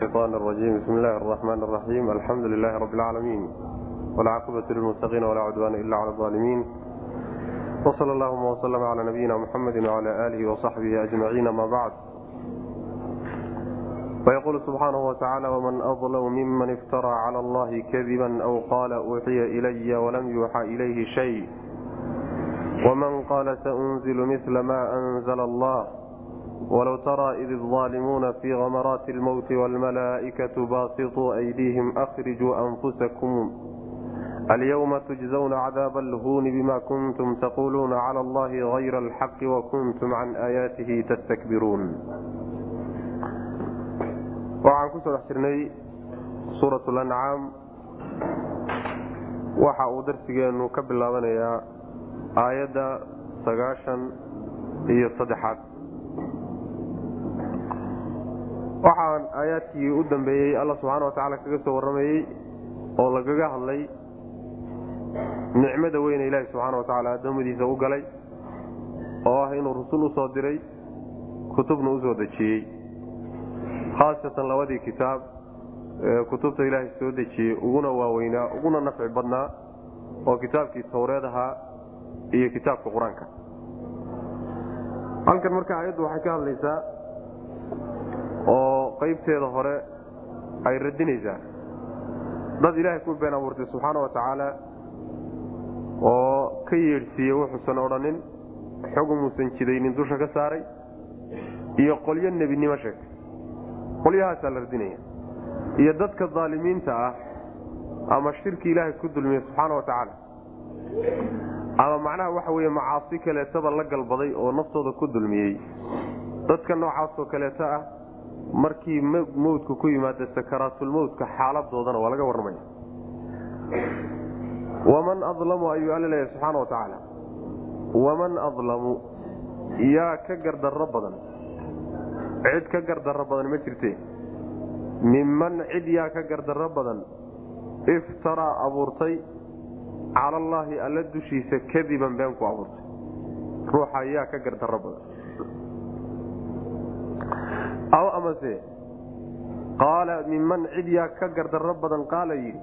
الشيطان الرجيم بسم الله الرحمن الرحيم الحمد لله رب العالمين والعاقبة للمتقين ولا عدوان إلا على الظالمين وصلى اللهم وسلم على نبينا محمد وعلى آله وصحبه أجمعين ما بعد فيقول سبحانه وتعالى ومن أظلم ممن افترى على الله كذبا أو قال أوحي إلي ولم يوحى إليه شيء ومن قال سأنزل مثل ما أنزل الله walow taraa id idaalimuuna fii amaraati lmowti wlmalaaikatu baasituu ydiihim akrijuu anfusakum alyawma tujzawna cadaaba alhuuni bima kuntum taquuluuna cala allahi hayra alxaqi wakuntum can aayaatihi tastakbiruun waxaan ku soo dhex jirnay suurat lancaam waxa uu darsigeenu ka bilaabanayaa aayadda sagaashan iyo saddexaad waxaan aayaadkii u dambeeyey alla subxaana wa tacaala kaga soo warramayey oo lagaga hadlay nicmada weyne ilaahi subxaana wa tacaala addoommadiisa u galay oo ah inuu rusul u soo diray kutubna u soo dejiyey. Khaasatan labadii kitaab ee kutubta ilaahay soo dejiyey uguna waaweynaa uguna nafci badnaa oo kitaabkii tawreed ahaa iyo kitaabka qur'aanka. Halkan marka aayaddu waxay ka hadlaysaa oo qaybteeda hore ay radinaysaa. Dad ilaahay ku been abuurtay subxaana wa tacaala oo ka yeedhsiiyey wuxuusan odhanin xugumuusan jidaynin dusha ka saaray iyo qolyo nebinimo sheegtay qolyahaasaa la radinaya. Iyo dadka daalimiinta ah ama shirki ilaahay ku dulmiyey subxaana wa tacaala. Ama macnaha waxa weeye macaasi kaleetaba la galbaday oo naftooda ku dulmiyey. Dadka noocaasoo kaleeto ah markii mawdku ku yimaada sakaraatulmowtka xaaladoodana waa laga warramaya waman adlamu ayuu alla leeyahay subxaana wa tacaala. Waman adlamu yaa ka gardarro badan. Cid ka gardarro badan ma jirte. Minman cid yaa ka gardarro badan. Iftaraa abuurtay. Cala allaahi alla dushiisa kadiban been ku abuurtay. Ruuxa yaa ka gardarro badan amase qaala minman cid yaa ka gardarro badan? Qaala yidhi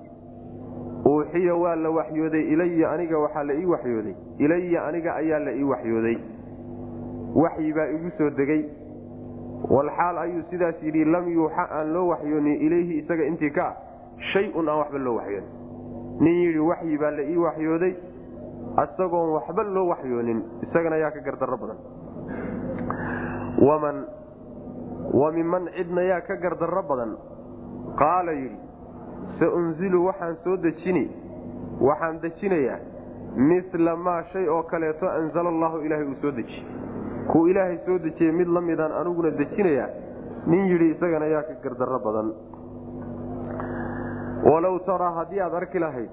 uuxiya waa la waxyooday ilaya aniga waxaa la ii waxyooday ilaya aniga ayaa la ii waxyooday. Waxyi baa igu soo degay. Walxaal ayuu sidaas yidhi lam yuuxa aan loo waxyoonin ilayhi isaga intii ka ah shay-un aan waxba loo waxyoonin. Nin yidhi waxyi baa la ii waxyooday isagoon waxba loo waxyoonin isagana yaa ka gardarro badan wa minman cidna yaa ka gardarro badan. Qaala yidhi saunzilu waxaan soo dejini waxaan dejinayaa mila maa shay oo kaleeto anzala allahu ilaahay uu soo dejiye kuu ilaahay soo dejiyey mid la midaan aniguna dejinayaa nin yidhi isagana yaa ka gardarro badan. Walow taraa haddii aad arki lahayd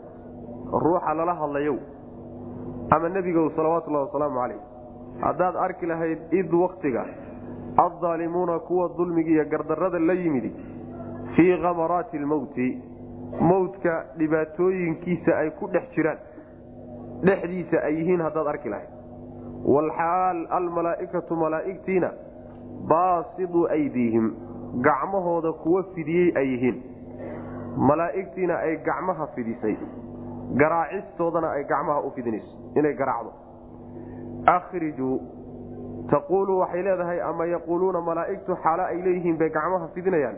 ruuxa lala hadlayow ama nebigow salawaatullahi wasalaamu calayh haddaad arki lahayd id waktiga addaalimuuna kuwa dulmiga iyo gardarrada la yimidi fii khamaraati almowti mowdka dhibaatooyinkiisa ay ku dhex jiraan dhexdiisa ay yihiin haddaad arki lahayd walxaal almalaa'ikatu malaa'igtiina baasiduu aydiihim gacmahooda kuwa fidiyey ay yihiin malaa'igtiina ay gacmaha fidisay garaacistoodana ay gacmaha u fidinayso inay garaacdo taquulu waxay leedahay ama yaquuluuna malaa'igtu xaalo ay leeyihiin bay gacmaha fidinayaan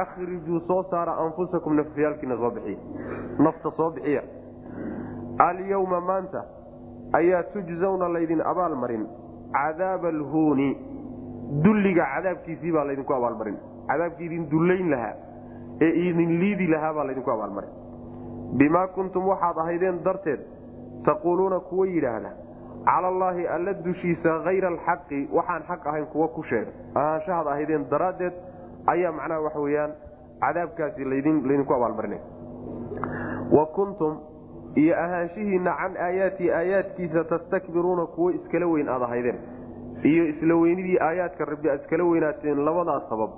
akhrijuu soo saara anfusakum nafyaalkiina soo bixiya nafta soo bixiya alyawma maanta ayaa tujzawna laydin abaalmarin cadaaba alhuuni dulliga cadaabkiisii baa laydinku abaalmarin cadaabkii idin dullayn lahaa ee idin liidi lahaa baa laydinku abaalmarin bimaa kuntum waxaad ahaydeen darteed taquuluuna kuwa yidhaahda cala allaahi alla dushiisa hayra alxaqi waxaan xaq ahayn kuwa ku sheega ahaanshahaad ahaydeen daraaddeed ayaa macnaha waxa weyaan cadaabkaasi laydinku abaalmarinay. Wa kuntum iyo ahaanshihiinna can aayaati aayaadkiisa tastakbiruuna kuwo iskala weyn aad ahaydeen. Iyo isla weynidii aayaadka rabbi aad iskala weynaateen labadaas sabab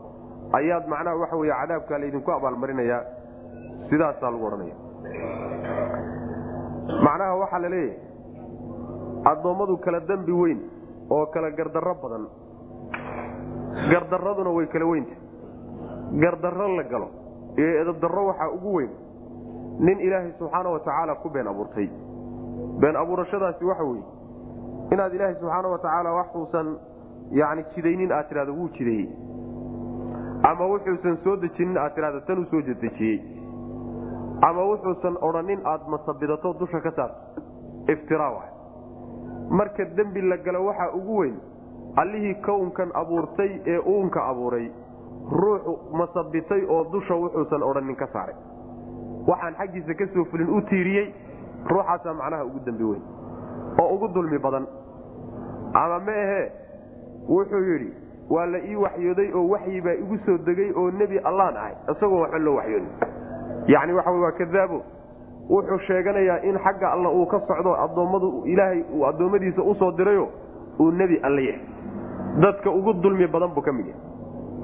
ayaad macnaha waxa wey cadaabkaa laydinku abaalmarinayaa. Sidaasaa lagu odhanaya macnaha waxaa la leeyahay addoommadu kala dembi weyn oo kala gardarro badan. Gardaraduna way kala weynta. Gardarro la galo. Iyo edabdarro waxaa ugu weyn. Nin ilaahay subxaana wa tacaala ku been abuurtay. Been abuurashadaasi waxa weeye inaad ilaahay subxaana wa tacaala waxuusan yani jidaynin aad tidhahdo wuu jideeyey ama wuxuusan soo dejinin aad tidhahdo tanuu soo dejiyey. Ama wuxuusan odhanin aad masabidato dusha ka saarto. Iftiraa waay marka dembi la galo waxaa ugu weyn allihii kownkan abuurtay ee uunka abuuray ruuxu masabitay oo dusha wuxuusan odhanin ka saaray. Waxaan xaggiisa ka soo fulin u tiiriyey ruuxaasaa macnaha ugu dembi weyn oo ugu dulmi badan. Ama ma ahee wuxuu yidhi waa la ii waxyooday oo waxyi baa igu soo degay oo nebi allaan ahay isagoo waxba loo waxyoodin yacni waxa waa kadaabo wuxuu sheeganayaa in xagga alla uu ka socdo addoommadu ilaahay uu addoommadiisa u soo dirayo uu nebi alle yahay. Dadka ugu dulmi badan buu ka mid yahay.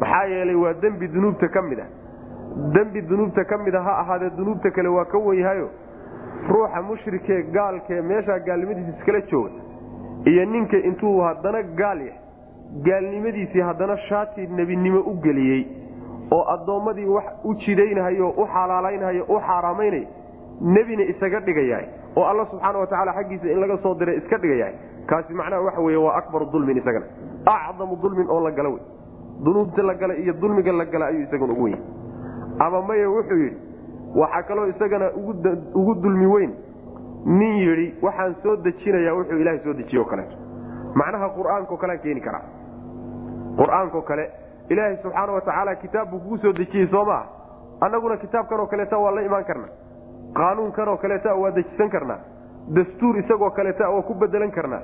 Maxaa yeelay waa dembi dunuubta ka mid ah. Dembi dunuubta ka mid a ha ahaadee dunuubta kale waa ka wenyahayo ruuxa mushrikee gaalkee meeshaa gaalnimadiisa iskala jooga iyo ninka intuu haddana gaal yahay gaalnimadiisii haddana shaati nebinimo u geliyey oo addoommadii wax u jidaynhayo u xalaalaynhayo u xaaraamaynay nebina isaga dhigayahay oo alla subxaana wa tacaala xaggiisa in laga soo diray iska dhigayahay kaasi macnaha waxa weye waa akbaru dulmin isagana. Acdamu dulmin oo la gala wey dunuubta la gala iyo dulmiga la gala ayuu isaguna ugu weyn. Ama maye wuxuu yidhi waxaa kaloo isagana ugu dulmi weyn. Nin yidhi waxaan soo dejinayaa wuxuu ilaahay soo dejiye o kaleeto macnaha qur'aankao kalean keeni karaa. Qur'aankao kale ilaahay subxaana wa tacaala kitaab buu kugu soo dejiyey soo maaha annaguna kitaabkanoo kaleeta waa la imaan karnaa qaanuunkanoo kaleeta waa dejisan karnaa dastuur isagoo kaleeta waa ku bedelan karnaa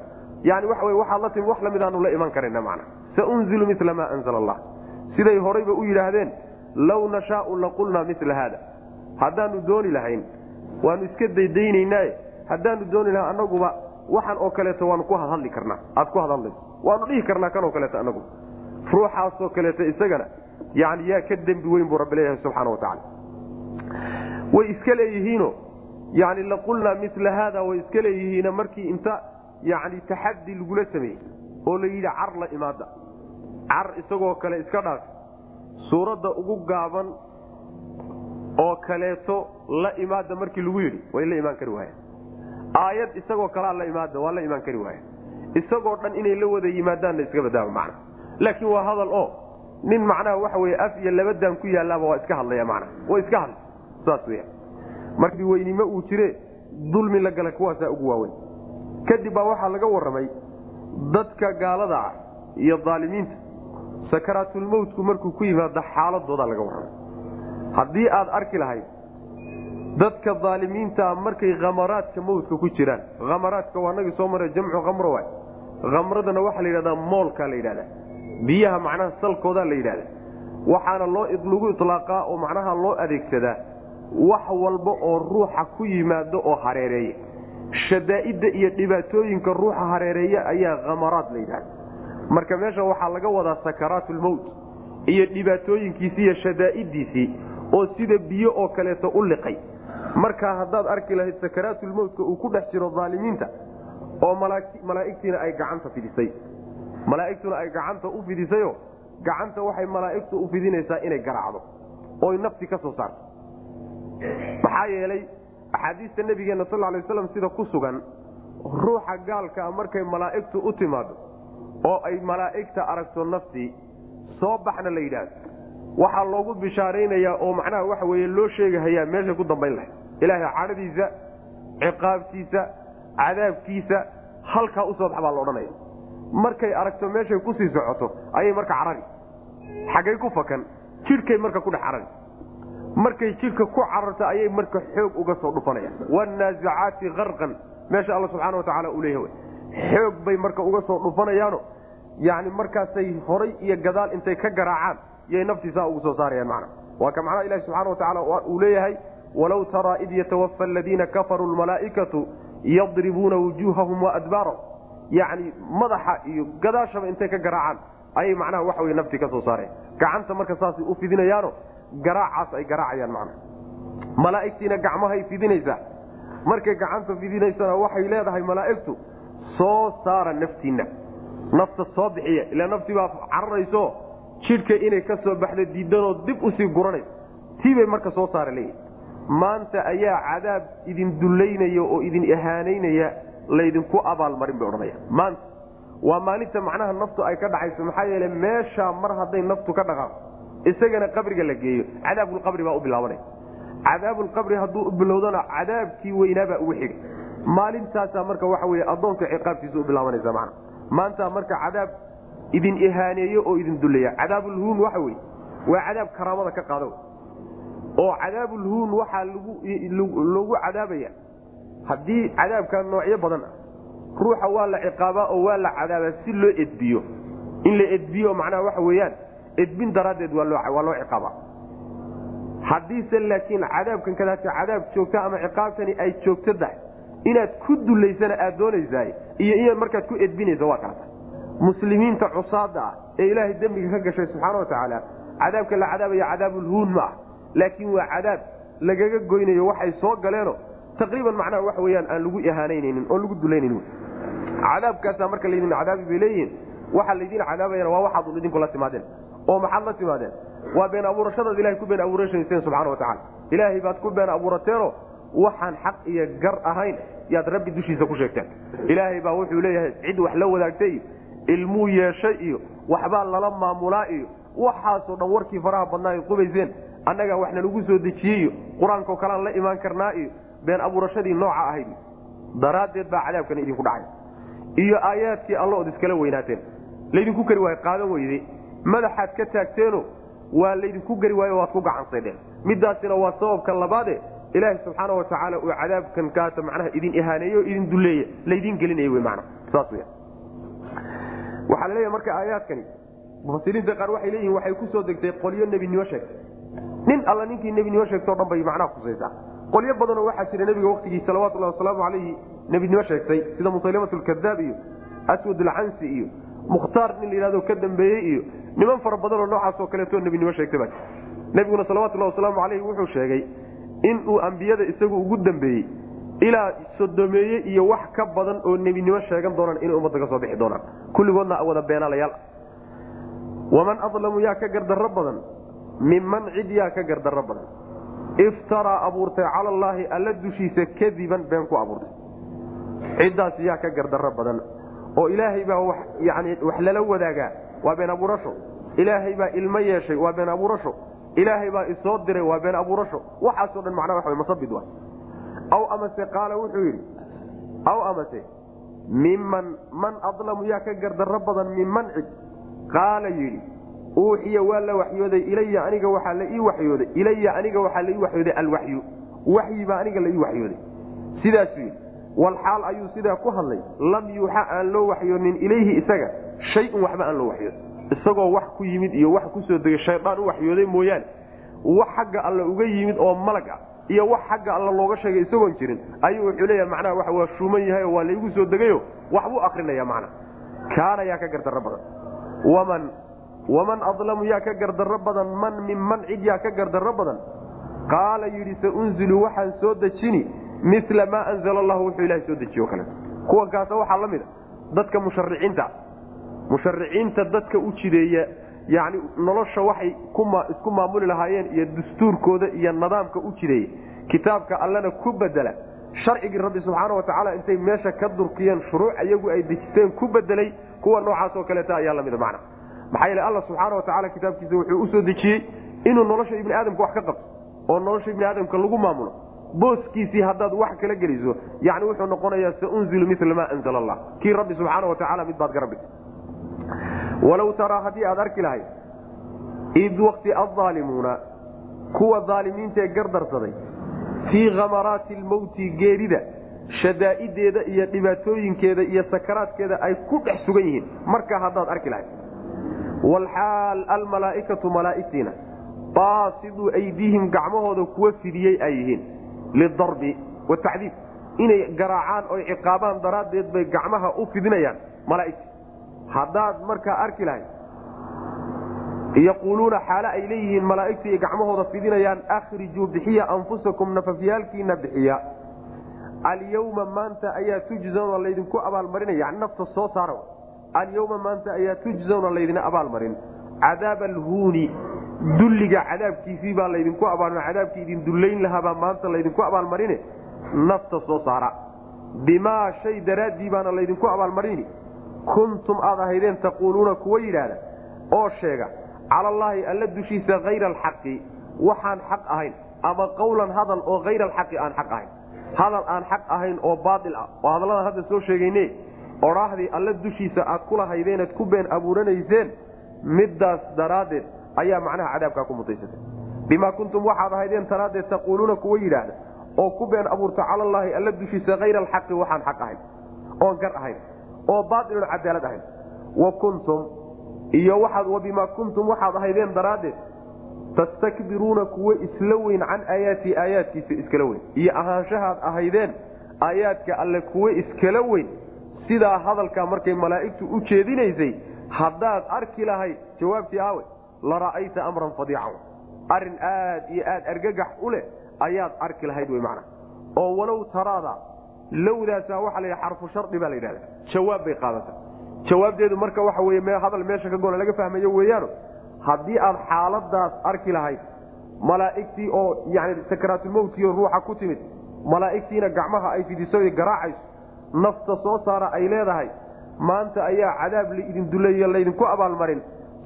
yani waxa wey waxaad la timi wax la mid aanu la iman karana macna. Saunzilu mila maa anzala allah siday horayba u yidhaahdeen law nashaau laqulnaa mila haada. Haddaanu dooni lahayn waanu iska daydaynaynaaye. Haddaanu dooni lahayn annaguba waxan oo kaleeto waanu ku hadhadli karnaa aad ku hadhadlayso waanu dhihi karnaa kanoo kaleeto anagu ruuxaasoo kaleeto isagana yani yaa ka dembi weyn buu rabbi leeyahay subxaana wa tacala way iska leeyihiino yani laqulnaa mila haada way iska leeyihiin markii inta yani taxadi lagula sameeyey oo la yidhi car la imaada. Car isagoo kale iska dhaaf. Suuradda ugu gaaban oo kaleeto la imaada markii lagu yidhi way la imaan kari waayeen. Aayad isagoo kalea la imaada waa la imaan kari waayeen. Isagoo dhan inay la wada yimaadaanna iska badaaba macna. Laakiin waa hadal oo nin macnaha waxa weye af iyo labadaan ku yaalaaba waa iska hadlaya macna. Waa iska hadla saas uu jire dulmi la gala kuwaasaa ugu waaweyn. Kadib baa waxaa laga warramay dadka gaalada ah iyo daalimiinta. Sakaraatulmowtku markuu ku yimaado xaaladoodaa laga warramay. Haddii aad arki lahayd dadka daalimiintaa markay khamaraadka mowtka ku jiraan khamaraadka waa nagii soo maray jamcu khamro waay. Khamradana waxaa la yidhahdaa moolkaa la yidhahdaa. Biyaha macnaha salkoodaa la yidhahda waxaana loo lagu itlaaqaa oo macnaha loo adeegsadaa wax walba oo ruuxa ku yimaado oo hareereeya. Shadaa'idda iyo dhibaatooyinka ruuxa hareereeya ayaa khamaraad la yidhahda marka meesha waxaa laga wadaa sakaraatulmowt iyo dhibaatooyinkiisii iyo shadaa'iddiisii oo sida biyo oo kaleeto u liqay. Markaa haddaad arki lahayd sakaraatulmowtka uu ku dhex jiro daalimiinta oo malaa'igtiina ay gacanta fidisay. Malaa'igtuna ay gacanta u fidisayo gacanta waxay malaa'igtu u fidinaysaa inay garaacdo. Oy nafti ka soo saarto maxaa yeelay axaadiista nabigeenna sal lay waslam sida ku sugan ruuxa gaalkaa markay malaa'igtu u timaado oo ay malaa'igta aragto naftii soo baxna la yidhaahdo. Waxaa loogu bishaaraynayaa oo macnaha waxa weye loo sheegahayaa meeshay ku dambayn lahayd. Ilaahay cadhadiisa ciqaabtiisa cadaabkiisa halkaa u soo bax baa la odhanaya. Markay aragto meeshay ku sii socoto ayay marka carari. Xaggay ku fakan jidhkay marka ku dhex carari markay jidhka ku cararto ayay marka xoog uga soo dhufanayaan. Wanaasicaati karqan meesha alla subxaana wa tacaala uu leeyahay. Xoog bay marka uga soo dhufanayaano. Yani markaasay horay iyo gadaal intay ka garaacaan yay naftiisaa ugu soo saarayaan macna. Waa ka macnaha ilahi subxana wa tacala uu leeyahay walow taraa id yatawafa aladiina kafaruu lmalaa'ikatu yadribuuna wujuuhahum waadbaarahum yacni madaxa iyo gadaashaba intay ka garaacaan ayay macnaha waxa wey naftii ka soo saareen. Gacanta marka saasay u fidinayaano garaacaas ay garaacayaan macnaha malaa'igtiina gacmahay fidinaysaa markay gacanta fidinaysana waxay leedahay malaa'igtu soo saara naftiinna. Nafta soo bixiya ilaa naftii baa cararayso jidhka inay ka soo baxda diidanoo dib u sii guranaysa tiibay marka soo saara leeyihi maanta ayaa cadaab idin dullaynaya oo idin ihaanaynaya laydinku abaalmarin bay odhanaya maanta waa maalinta macnaha naftu ay ka dhacayso maxaa yeele meeshaa mar hadday naftu ka dhaqaaqo isagana qabriga la geeyo. Cadaabulqabri baa u bilaabanaya cadaabulqabri hadduu u bilowdana cadaabkii weynaabaa ugu xiga maalintaasaa marka waxa wey addoonka ciqaabtiisa u bilaabanaysa mana maanta marka cadaab idin ihaaneeyo oo idin dullaya cadaabulhuun waxa wey waa cadaab karaamada ka qaado. Oo cadaabulhuun waxaa lagu cadaabaya. Haddii cadaabka noocyo badan ah ruuxa waa la ciqaabaa oo waa la cadaabaa si loo edbiyo. In la edbiyo macnaha waxa weeyaan edbin daraaddeed waa loo ciqaaba. Haddiise laakiin cadaabkan kadaata cadaab joogta ama ciqaabtani ay joogto tahay inaad ku dulaysana aad doonaysaa iyo inaad markaad ku edbinaysa waa kala tahay. Muslimiinta cusaada ah ee ilaahay dembiga ka gashay subxaana wa tacaala cadaabka la cadaabaya cadaabulhuun ma ah. Laakiin waa cadaab lagaga goynayo waxay soo galeeno. Taqriiban macnaha waxa weyaan aan lagu ihaanaynaynin oo lagu dulaynayn. Cadaabkaasaa marka laydin cadaabi bay leeyihiin. Waxaa laydin cadaabayana waa waxaad idinku la timaadeen oo maxaad la timaadeen? Waa been abuurashadaad ilahay ku been abuurashayseen subxana watacala ilaahay baad ku been abuurateenoo waxaan xaq iyo gar ahayn yaad rabbi dushiisa ku sheegteen. Ilaahay baa wuxuu leeyahay cid wax la wadaagtay iyo ilmuu yeeshay iyo waxbaa lala maamulaa iyo waxaasoo dhan warkii faraha badnaa ay qubayseen. Annagaa wax nalagu soo dejiyey iyo qur'aankao kalean la imaan karnaa iyo been abuurashadii nooca ahayd. Daraaddeed baa cadaabkan idinku dhacay. Iyo aayaadkii alla ood iskala weynaateen laydinku kari waayo qaadan weyde madaxaad ka taagteeno waa laydinku gari waayo waad ku gacansaydheen midaasina waa sababka labaade ilaahi subxaana wa tacaala uu cadaabkan kaasa macnaha idin ihaaneeye o idin duleeye laydin gelinaya wy mana saas w waxaa la leeyahay marka aayaadkani mufasiriinta qaar waxay leeyihiin waxay ku soo degtay qolyo nebinimo sheegtay. Nin alla ninkii nebinimo sheegtao dhan bay macnaha kusaysaa qolyo badanoo waxaa jira nebiga waktigii salawatullahi wasalaamu calayhi nebinimo sheegtay sida musaylimat iyo aswad iyo mukhtaar nin layihahdo ka dambeeyey iyo niman fara badanoo noocaasoo kaleeto nebinimo sheegtay baa nebiguna salawatullahi wasalaamu calayhi wuxuu sheegay in uu ambiyada isagu ugu dambeeyey ilaa sodomeeye iyo wax ka badan oo nebinimo sheegan doonaan inay ummadda ka soo bixi doonaan. Kulligoodna wada beenaalayaal. Waman adlamu yaa ka gardarro badan? Minman cid yaa ka gardarro badan? Iftaraa abuurtay cala allaahi alla dushiisa kadiban been ku abuurtay. Ciddaas yaa ka gardarro badan. Oo ilaahay baa yani wax lala wadaagaa waa been abuurasho. Ilaahay baa ilmo yeeshay waa been abuurasho. Ilaahay baa isoo diray waa been abuurasho. Waxaasoo dhan macnaa waxa masabid wa aw amase qaala wuxuu yidhi aw amase miman man adlamu yaa ka gardarro badan minman cid? Qaala yidhi uuxiya waa la waxyooday ilaya aniga waxaa la ii waxyooday ilaya aniga waxaa la ii waxyooday alwaxyu. Waxyi baa aniga la ii waxyooday. Sidaasuu yidhi walxaal ayuu sidaa ku hadlay. Lam yuuxa aan loo waxyoonin ilayhi isaga shay-un waxba aan loo waxyoodin isagoo wax ku yimid iyo wax ku soo degay shaydaan u waxyooday mooyaane. Wax xagga alla uga yimid oo malag ah iyo wax xagga alla looga sheegay isagoon jirin ayuu wuxuu leeyaha macnaha wa waa shuuman yahay oo waa laygu soo degayo waxbuu akrinaya macnaa kaana yaa ka gardarro badan. Waman waman adlamu yaa ka gardarro badan man minman cid yaa ka gardarro badan. Qaala yidhi saunzilu waxaan soo dejini mila maa anzala allahu wuxuu ilahay soo dejiye o kuwankaasa waxaa la mid a dadka mushariciinta mushariciinta dadka u jideeya yani nolosha waxay isku maamuli lahaayeen iyo dastuurkooda iyo nidaamka u jideeya. Kitaabka allana ku bedela sharcigii rabbi subxaana wa tacaala intay meesha ka durkiyeen shuruuc iyagu ay dejisteen ku bedelay kuwa noocaasoo kaleeta ayaa lamida macna. Maxaa yeele alla subxaana wa tacala kitaabkiisa wuxuu u soo dejiyey inuu nolosha ibni aadamka wax ka qabto oo nolosha ibni aadamka lagu maamulo. Booskiisii haddaad wax kala geliso yani wuxuu noqonayaa saunzilu mila maa anzala allah. Kii rabbi subxaana wa tacala mid baad garabig walow taraa haddii aad arki lahayd id wakti aaalimuuna kuwa aalimiintaee gardarsaday fii khamaraati lmowti geerida shadaa'ideeda iyo dhibaatooyinkeeda iyo sakaraadkeeda ay ku dhex sugan yihiin. Markaa haddaad arki lahayd. Walxaal almalaa'ikatu malaa'igtiina baasiduu aydiihim gacmahooda kuwa fidiyey ay yihiin lidarbi watacdiib inay garaacaan oy ciqaabaan daraaddeed bay gacmaha u fidinayaan malaaigta haddaad markaa arki lahayd yaquuluuna xaale ay leeyihiin malaa'igta iyo gacmahooda fidinayaan akhrijuu bixiya anfusakum nafafyaalkiina bixiya. Alyawma maanta ayaa tujzawna laydinku abaalmarinaya nafta soo saara alyawma maanta ayaa tujzawna laydina abaalmarin cadaaba alhuuni dulliga cadaabkiisii baa laydinku abaalma cadaabkii idin dullayn lahaabaa maanta laydinku abaalmarine nafta soo saara. Bimaa shay daraaddii baana laydinku abaalmarini kuntum aad ahaydeen taquuluuna kuwa yidhaahda oo sheega cala allaahi alla dushiisa hayra alxaqi waxaan xaq ahayn. Ama qawlan hadal oo hayra alxaqi aan xaq ahayn. Hadal aan xaq ahayn oo baail ah. Oo hadallada hadda soo sheegayne odhaahdii alla dushiisa aad kula haydeenad ku been abuuranayseen middaas daraaddeed ayaa macnaha cadaabkaa ku mutaysatay. Bimaa kuntum waxaad ahaydeen daraaddeed taquuluuna kuwa yidhaahda oo ku been abuurta cala allaahi alla dushiisa hayra alxaqi waxaan xaq ahayn. Oon gar ahayn oo baailun cadaalad ahayn. Wa kuntum iyo waxaad wa bimaa kuntum waxaad ahaydeen daraaddeed tastakbiruuna kuwo isla weyn can aayaatii aayaadkiisa iskala weyn. Iyo ahaanshahaad ahaydeen aayaadka alle kuwo iskala weyn. Sidaa hadalkaa markay malaa'igtu u jeedinaysay haddaad arki lahayd jawaabtii aawe la ra'ayta amran fadiican. Arrin aad iyo aad argagax u leh ayaad arki lahayd wey macna oo walow taraada lowdaasaa waxaa la xarfu shardi baa la yidhahda jawaab bay qaadata jawaabteedu marka weye hadal meesha ka goona laga fahmayo weeyaano haddii aad xaaladaas arki lahayd malaa'igtii oo yani sakaraatulmowtkiio ruuxa ku timid malaa'igtiina gacmaha ay fidiso garaacayso nafta soo saara ay leedahay maanta ayaa cadaab laidin duleeye laydinku abaalmarin.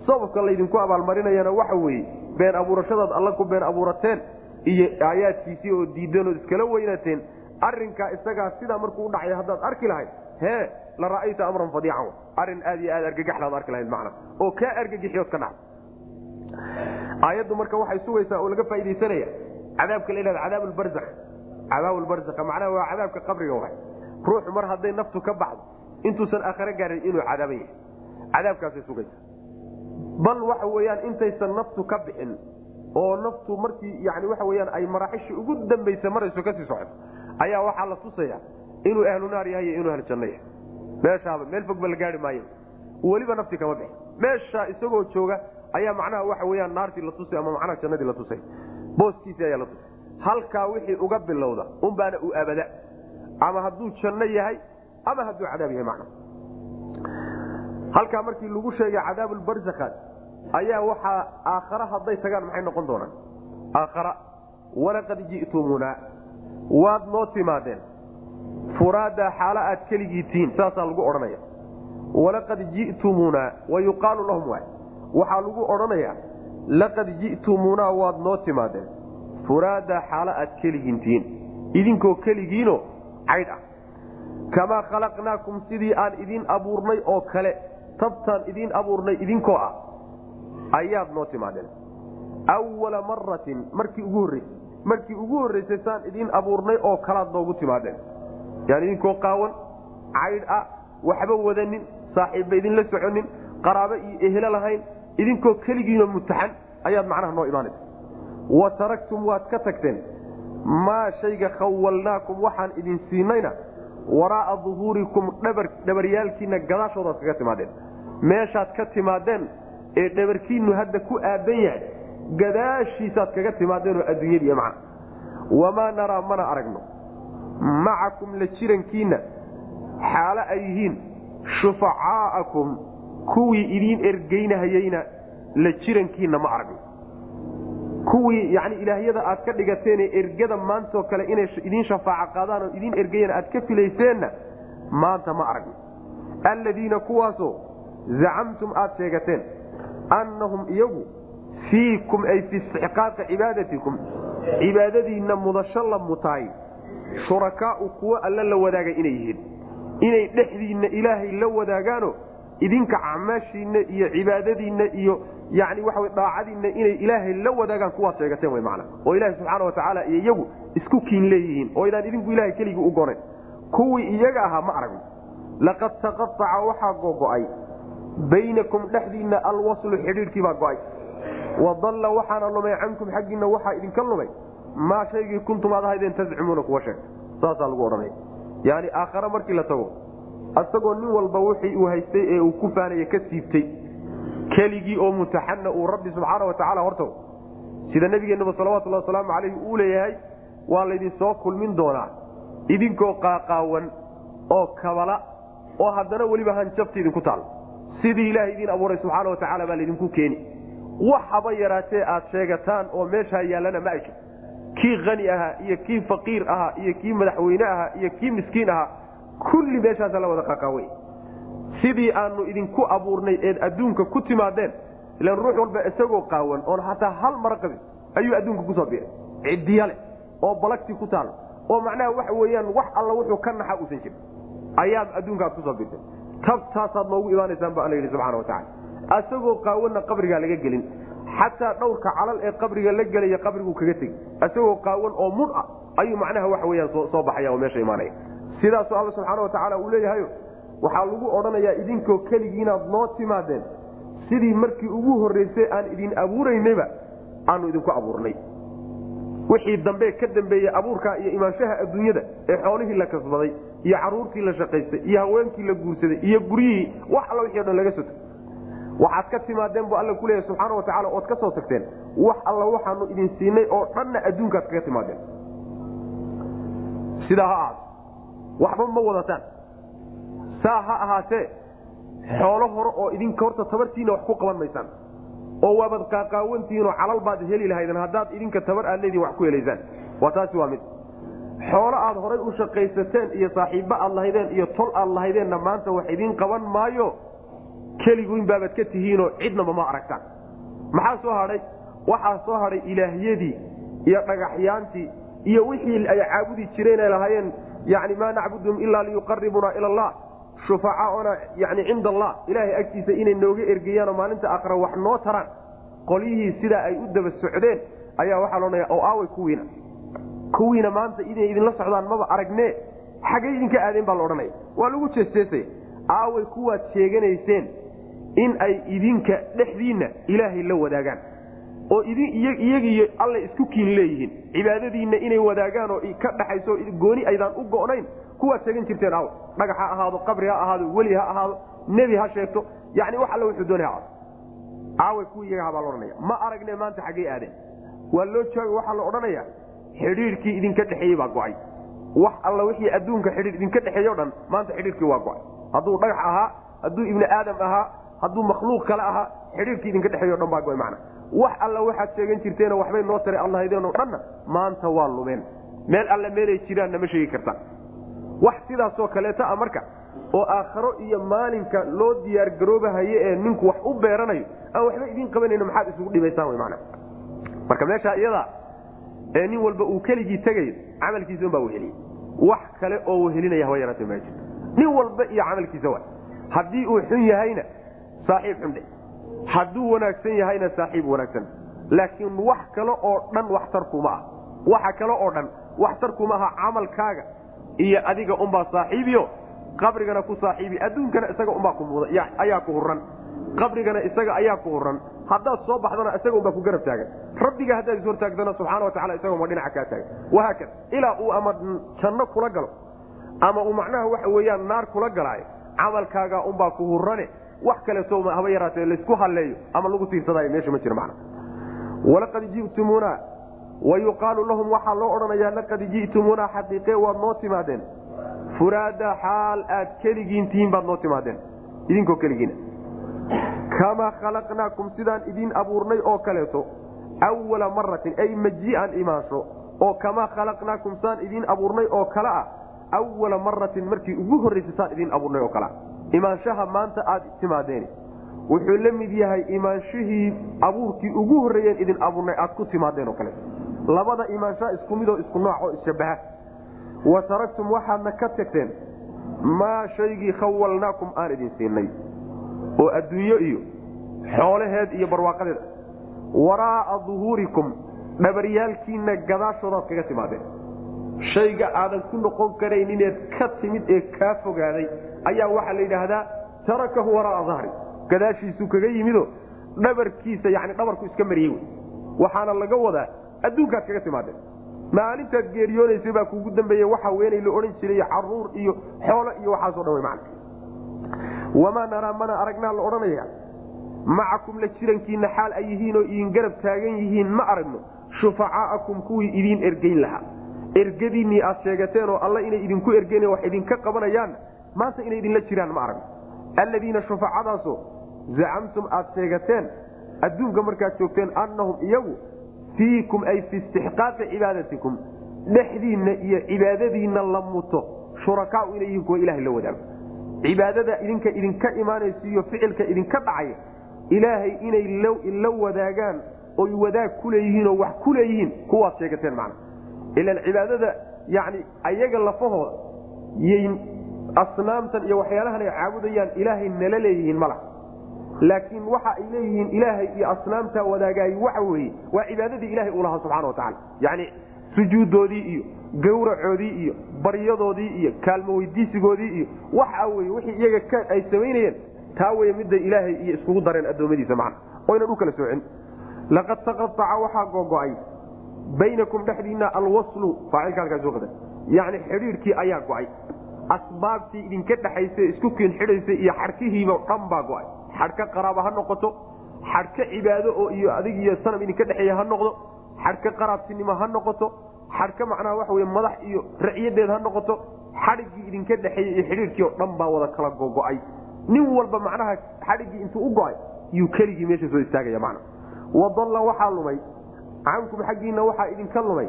Sababka laydinku abaalmarinayana waxa weeye been abuurashadaad alla ku been abuurateen iyo aayaadkiisii oo diideen ood iskala weynateen arrinkaa isagaa sidaa markuu udhacay haddaad arki lahayd hee la ra'ayta amran fadiican. Arrin aad iyo aad argagaxlaad arki lahayd macna. Oo kaa argagixiyood ka dhacda aayaddu marka waxay sugaysaa oo laga faa'idaysanaya cadaabka la yhahda cadaab lbarzakh cadaab lbarzakha macnaha waa cadaabka qabriga waay. Ruuxu mar hadday naftu ka baxdo intuusan aakhare gaarin inuu cadaaban yahay. Cadaabkaasay sugaysa bal waxa weeyaan intaysan naftu ka bixin oo naftu markii yani waxa weyaan ay maraaxishii ugu dambaysa marayso ka sii socoto ayaa waxaa la tusaya inuu ahlu naar yahay iyo inuu ahlu janno yahay. Meeshaaba meel fogba la gaari maayo. Weliba nafti kama bixin meesha isagoo jooga ayaa macnaha waxa weyaan naartii la tusay ama macnaha jannadii la tusay. Booskiisii ayaa la tusay. Halkaa wixii uga bilowda unbaana u abada ama hadduu janno yahay ama hadduu cadaab yahay macna halkaa markii lagu sheegay cadaabulbarzakhaad ayaa waxaa aakhara hadday tagaan maxay noqon doonaan? Aakhara. Walaqad ji'tumunaa waad noo timaadeen. Furaadaa xaalo aad keligiitiin saasaa lagu odhanaya walaqad ji'tumunaa wa yuqaalu lahum waxaa lagu odhanayaa laqad ji'tumunaa waad noo timaadeen. Furaadaa xaalo aad keligiintiin. Idinkoo keligiino caydh ah. Kamaa khalaqnaakum sidii aan idiin abuurnay oo kale tabtaan idiin abuurnay idinkoo ah ayaad noo timaadeen. Awala maratin markii ugu horreysay markii ugu horraysay saan idiin abuurnay oo kalaad noogu timaadeen. Yani idinkoo qaawan caydh ah waxba wadanin saaxiibba idinla soconin qaraabo iyo ehelo lahayn idinkoo keligiino mutaxan ayaad macnaha noo imaanaysa. Wa taraktum waad ka tagteen maa shayga khawalnaakum waxaan idin siinayna waraa'a duhuurikum dhabaryaalkiinna gadaashoodaad kaga timaadeen. Meeshaad ka timaadeen ee dhabarkiinnu hadda ku aadan yahay gadaashiisaad kaga timaadeenoo adduunyadiiy macna wamaa naraa mana aragno. Macakum la jirankiinna xaalo ay yihiin shufacaa'akum kuwii idiin ergeynahayeyna la jirankiinna ma aragno. Kuwii yani ilaahyada aad ka dhigateenee ergada maantoo kale inay idiin shafaaco qaadaan oo idiin ergeyan aad ka filayseenna maanta ma aragno. Alladiina kuwaasoo zacamtum aad sheegateen annahum iyagu fiikum ay fi istixqaaqi cibaadatikum cibaadadiinna mudasho la mutaay shurakaau kuwo alla la wadaagay inay yihiin. Inay dhexdiinna ilaahay la wadaagaano idinka acmaashiinna iyo cibaadadiinna iyo yani waxa daacadiinna inay ilaahay la wadaagaan kuwaad sheegateen wy macna. Oo ilaahay subxaana watacaala iyo iyagu isku kiin leeyihiin oo idaan idinku ilahay keligii u gonayn kuwii iyaga ahaa ma aragno laqad taqaaca waxaa gogo'ay. Baynakum dhexdiinna alwaslu xidhiidhkiibaa go'ay wadalla waxaana lumay cankum xaggiinna waxaa idinka lumay. Maa shaygii kuntum aad ahaydeen tazcumuuna kuwa sheeg. Saasaa lagu odhanaya yani aakhare markii la tago asagoo nin walba wixii uu haystay ee uu ku faanaya ka siibtay keligii oo mutaxana uu rabbi subxaana watacaala hortago. Sida nabigeenaba salawatulhi wasalaamu calayhi uu leeyahay waa laydin soo kulmin doonaa. Idinkoo qaaqaawan oo kabala oo haddana weliba hanjabta idinku taal. Sidii ilaahay idiin abuuray subxaana watacaala baa laydinku keeni wax haba yaraatee aad sheegataan oo meeshaa yaallana ma ajir kii hani ahaa iyo kii faqiir ahaa iyo kii madaxweyne ahaa iyo kii miskiin ahaa kulli meeshaasa la wada qaqaaway sidii aanu idinku abuurnay eed adduunka ku timaadeen ilan ruux walba isagoo qaawan oon xataa hal mara qabin ayuu adduunka ku soo biiray ciddiyale oo balagtii ku taalo oo macnaha waxa weeyaan wax alla wuxuu ka naxa uusan jirin. Ayaad adduunka aad ku soo biirtay tabtaasaad noogu imaanaysaan ba alla yidhi subxana watacala isagoo qaawanna qabrigaa laga gelin. Xataa dhowrka calal ee qabriga la gelaya qabriguu kaga tegi. Isagoo qaawan oo mudh ah ayuu macnaha waxa weyaan soo baxaya oo meesha imaanaya. Sidaasuu alla subxaana watacaala uu leeyahayo waxaa lagu odhanayaa idinkoo keligiinaad noo timaadeen sidii markii ugu horraysay aan idin abuuraynayba aanu idinku abuurnay. Wixii dambe ka dambeeyey abuurkaa iyo imaanshaha adduunyada ee xoolihii la kasbaday iyo caruurtii la shaqaystay iyo haweenkii la guursaday iyo guryihii wax alla wixii o dhan laga soto waxaad ka timaadeen buu alla kuleeyahy subxaana watacaala ood ka soo tagteen. Wax alla waxaanu idin siinay oo dhanna adduunkaad kaga timaadeen. Sidaa ha ahaato waxba ma wadataan. Saa ha ahaatee xoolo hore oo idinka horta tabartiina wax ku qaban maysaan. Oo waabad qaaqaawantihiinoo calal baad heli lahaydeen haddaad idinka tabar aad leedihin wax ku helaysaan. Waa taasi waa mid. Xoolo aad horay u shaqaysateen iyo saaxiibba aad lahaydeen iyo tol aad lahaydeenna maanta wax idiin qaban maayo keligun baabad ka tihiinoo cidnaba ma aragtaan. Maxaa soo hadhay waxaa soo hadhay ilaahyadii iyo dhagaxyaantii iyo wixii ay caabudi jireen ay lahaayeen yani maa nacbuduhum ilaa liyuqaribunaa ila allah shufacaauna yani cinda allah. Ilaahay agtiisa inay nooga ergeyaanoo maalinta aqra wax noo taraan. Qolyihii sidaa ay u daba socdeen ayaa waxaa loodhanaya oo aaway kuwiina kuwiina maanta inay idinla socdaan maba aragne xaggay idinka aadeen baa laodhanaya waa lagu jeesteesaya. Aaway kuwaad sheeganayseen in ay idinka dhexdiinna ilaahay la wadaagaan oo iyagiiyo alla isku kiin leeyihiin. Cibaadadiinna inay wadaagaan oo ka dhaxayso gooni aydaan u go'nayn kuwaad sheegan jirteen aaw dhagax ha ahaado qabri ha ahaado weli ha ahaado nebi ha sheegto. Yani wax alla wuxuu doonay ha aaway kuwii iyaga habaa laodhanaya ma aragne maanta xaggay aadeen. Waa loo jooga waxaa la odhanaya. Xidhiidhkii idinka dhexeeyey baa go'ay. Wax alla wixii adduunka xidhiidh idinka dhexeeyo dhan maanta xidhiidhkii waa go'ay. Hadduu dhagax ahaa hadduu ibni aadam ahaa hadduu makhluuq kale ahaa xidhiidhkii idinka dhexeeyo dhan baa macna. Wax alla waxaad sheegan jirteenoo waxbay noo taray allahaydeen oo dhanna maanta waa lumeen. Meel alle meelay jiraanna ma sheegi kartaan wax sidaasoo kaleeta a marka oo aakharo iyo maalinka loo diyaargaroobahaye ee ninku wax u beeranayo aan waxba idiin qabanayno maxaad isugu dhibaysaan wy mana marka meesha iyada ee nin walba uu keligii tegayo camalkiisa unbaa weheliye wax kale oo wehelinaya haba yaraate ma jirto. Nin walba iyo camalkiisa wa haddii uu xun yahayna saaxiib xundhe hadduu wanaagsan yahayna saaxiib wanaagsan. Laakiin wax kale oo dhan waxtarkuma ah. Waxa kale oo dhan waxtarkuma aha camalkaaga. Iyo adiga unbaa saaxiibiyo qabrigana ku saaxiibi. Adduunkana isaga unbaa ku muda ayaa ku huran qabrigana isaga ayaa ku huran haddaad soo baxdana isaga unbaa ku garab taagan. Rabbiga haddaad is hortaagdana subxana watacala isaga unbaa dhinaca kaa taagan. Wahaakada ilaa uu ama janno kula galo ama uu macnaha waxa weeyaan naar kula galaayo camalkaaga unbaa ku hurane wax kaleeto haba yaraatee laysku halleeyo ama lagu tiirsadaayo meesha ma jiro macna. walaqad ji'tumuuna wa yuqaalu lahum waxaa loo odhanayaa laqad ji'tumuuna xaqiiqe waad noo timaadeen. furaada xaal aad keligiin tihiin baad noo timaadeen. idinkoo keligiina. kamaa khalaqnaakum sidaan idiin abuurnay oo kaleeto awala maratin ay majii'an imaansho. oo kamaa khalaqnaakum saan idiin abuurnay oo kale ah awala maratin markii ugu horraysa saan idiin abuurnay oo kale ah imaanshaha maanta aad timaadeen. Wuxuu la mid yahay imaanshihii abuurkii ugu horreeyeen idin abuurnay aad ku timaadeen oo kale. Labada imaanshaa isku midoo isku nooc oo isshabaha wa taraktum waxaadna ka tagteen maa shaygii khawalnaakum aan idin siinay. Oo adduunyo iyo xoolaheed iyo barwaaqadeed. Waraa'a duhuurikum dhabaryaalkiinna gadaashoodaad kaga timaadeen shayga aadan ku noqon karaynineed ka timid ee kaa fogaaday ayaa waxaa la yidhaahdaa tarakahu waraa'a dahri gadaashiisuu kaga yimido dhabarkiisa yani dhabarku iska mariyey wy waxaana laga wadaa adduunkaad kaga timaadeen. Maalintaad geeriyoonaysay baa kuugu dambeeye waxa weenay la odhan jiray carruur iyo xoolo iyo waxaaso dhan w man wamaa naraa mana aragnaa la odhanaya. Macakum la jirankiina xaal ay yihiin oo garab taagan yihiin ma aragno. Shufacaa'akum kuwii idiin ergeyn lahaa ergadiinnii aad sheegateen oo alla inay idinku ergeyn wax idinka qabanayaanna maanta inay idinla jiraan ma aragno alladiina shufacadaasoo zacamtum aad sheegateen adduunka markaad joogteen annahum iyagu fiikum ay fi istixqaaqi cibaadatikum dhexdiinna iyo cibaadadiinna la muto shurakaau inay yihiin kuwa ilahay la wadaago. Cibaadada idinka idinka imaanaysa iyo ficilka idinka dhacaya ilaahay inay la wadaagaan oy wadaag ku leeyihiinoo wax ku leeyihiin kuwaad sheegateen macna ilan cibaadada yani ayaga lafahooda yay asnaamtan iyo waxyaalahan ay caabudayaan ilaahay nala leeyihiin mala laakiin waxa ay leeyihiin ilaahay iyo asnaamtaa wadaagaay waxa weeye waa cibaadadii ilahay uu lahaa subxana watacaala yani sujuuddoodii iyo gawracoodii iyo baryadoodii iyo kaalmo weydiisigoodii iyo waxa weye wixii iyaga ay samaynayeen taa weye midday ilaahay iyo iskugu dareen addoommadiisa macna. Oynan u kala soocin laqad taqaaca waxaa gogo'ay baynakum dhexdiinna alwaslu faacilka halkaa soo qada yacni xidhiidhkii ayaa go'ay. Asbaabtii idinka dhexaysa isku kiin xidhaysay iyo xadhkihiiba dhan baa go'ay. Xadhka qaraaba ha noqoto xadhka cibaado oo iyo adig iyo sanam idinka dhexeeya ha noqdo xadhka qaraabtinimo ha noqoto xadhka macnaha waxa wey madax iyo racyadeed ha noqoto xadhiggii idinka dhexeeyey iyo xidhiidhkii oo dhan baa wada kala gogo'ay nin walba macnaha xadhiggii intuu u go'ay yuu keligii meesha soo istaagaya macna. Wadalla waxaa lumay cankum xaggiinna waxaa idinka lumay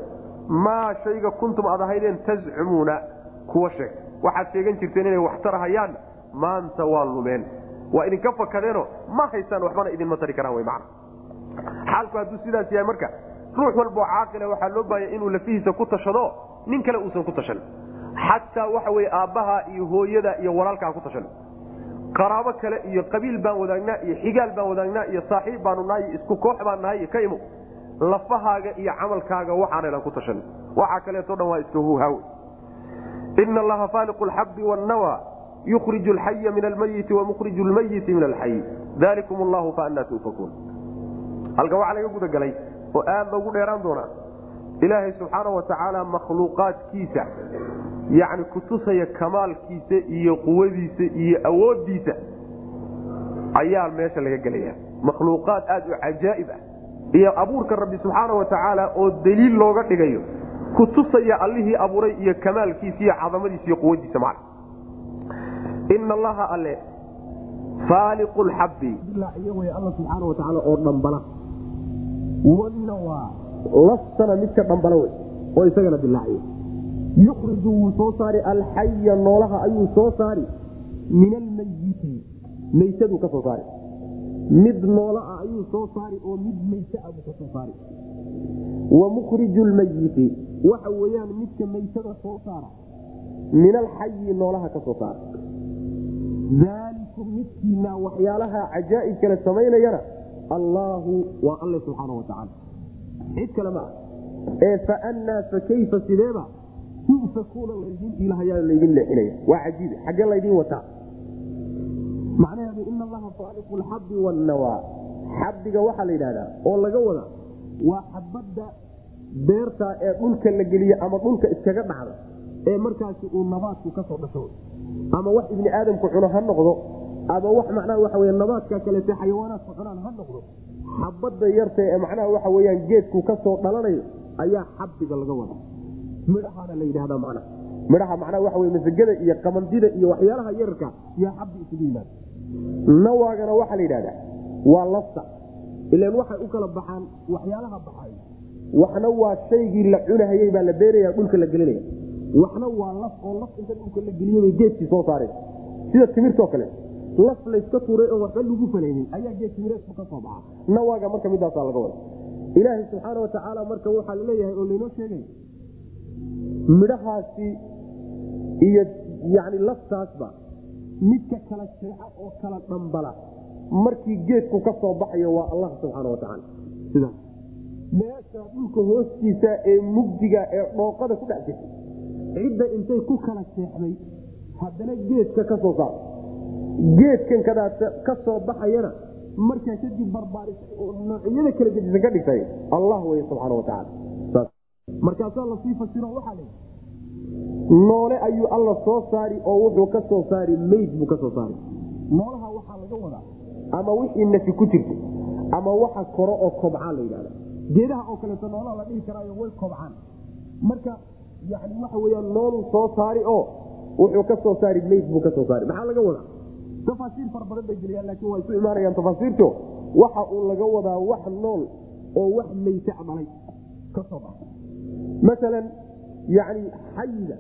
maa shayga kuntum aad ahaydeen tazcumuuna kuwa sheeg. Waxaad sheegan jirteen inay wax tarahayaan maanta waa lumeen. Waa idinka fakadeenoo ma haystaan waxbana idinma tari karaan wy macna. Xaalku hadduu sidaas yahay marka ruux walboo caaqila waxaa loo baahaya inuu lafihiisa ku tashado nin kale uusan ku tashan. Xataa waxa weye aabbaha iyo hooyada iyo walaalkaa ku tashan. Qaraabo kale iyo qabiil baan wadaagnaa iyo xigaal baan wadaagnaa iyo saaxiib baanu nahay iyo isku koox baan nahay iyo ka imo lafahaaga iyo camalkaaga waxaanaydan ku tashan. Waxaa kaleeto dhan waa iska huhaawe ina allaha faaliqu lxabbi wnawa yukhriju alxaya min almayiti wamukriju lmayiti min alxayi dalikum allahu faanaa tuufakuun halka waxaa laga gudagalay oo aad loogu dheeraan doonaa ilaahay subxaana wa tacaala makhluuqaadkiisa yani kutusaya kamaalkiisa iyo quwadiisa iyo awoodiisa ayaa meesha laga gelaya makhluuqaad aad u cajaa'ib ah iyo abuurka rabbi subxaana wa tacaala oo daliil looga dhigayo. Kutusaya allihii abuuray iyo kamaalkiisa iyo cadamadiisa iyo quwadiisa macna. Ina allaha alle faaliqu lxabbi alla subxaana wa tacaala oo dhambala. Waa laftana midka dhambala wey oo isagana dilaaciy yukriju wuu soo saari alxaya noolaha ayuu soo saari. Min almayiti maytaduu ka soo saari mid noola ah ayuu soo saari oo mid mayt ah buu ka soo saari. Wa mukhriju lmayiti waxa weyaan midka maytada soo saara min alxayi noolaha ka soo saara. Daalikum midkiina waxyaalaha cajaa'ib kale samaynayana allaahu waa alle subxaana wa tacaala. Cid kale ma ah ee faannaa fakayfa sideeba tufakuuna laydin ilahayaa laydin leexinaya. Waa cajiibe xaggee laydin wataa allaha faaliqu lxabbi wannawaa xabbiga waxaa la yidhahdaa oo laga wada waa xabadda beerta ee dhulka la geliye ama dhulka iskaga dhacda ee markaasi uu nabaadku ka soo dhasho. Ama wax ibni aadamku cuno ha noqdo ama wax macnaha waxa wey nabaadka kaleete xayawaanaadku cunaan ha noqdo. Xabadda yarta ee macnaha waxa weyaan geedku ka soo dhalanayo ayaa xabbiga laga wada. Midhahaana la yidhahda mana midhaha macnaha waxa wey masagada iyo qamandida iyo waxyaalaha yararka yaa xabbi isugu yimaada nawaagana waxaa la yidhahdaa waa lafta. Ilan waxay u kala baxaan waxyaalaha baxay. Waxna waa shaygii la cunahayey baa la beeraya dhulka la gelinaya. Waxna waa laf oo laf inta dhulka la geliyebay geedkii soo saareen sida timirtoo kale laf layska tuuray oo waxba lagu falaynin ayaa geed timireedku ka soo baxa nawaaga marka midaasaa laga wada ilaahay subxaana wa tacaala marka waxaa la leeyahay oo laynoo sheegay midhahaasi iyo yani laftaasba midka kala jeexa oo kala dhambala. Markii geedku ka soo baxayo waa allah subxaana wa tacaala sidaas meesha dhulka hoostiisa ee mugdiga ee dhooqada ku dhex jirtay cidda intay ku kala jeexday haddana geedka ka soo saar. Geedkan kadaata ka soo baxayana markaa kadib barbaarisay oo noocyada kala gedisan ka dhigtay. Allah wey subxaana wa tacaala markaasaa la sii fasiro waxaa la noole ayuu alla soo saari oo wuxuu ka soo saari meyd buu ka soo saari. Noolaha waxaa laga wadaa ama wixii nafi ku jirto ama waxa koro oo kobcaan la yidhahda geedaha oo kaleeto noolaha la dhihi karaayo way kobcaan. Marka yani waxa weyaan nooluu soo saari oo wuxuu ka soo saari meyd buu ka soo saari. Maxaa laga wadaa? Tafaasiir fara badan bay geliyaan laakiin waa isu imaanayaan tafaasiirto waxa uu laga wadaa wax nool oo wax dhalay ka soo baxa maalan yani xayiga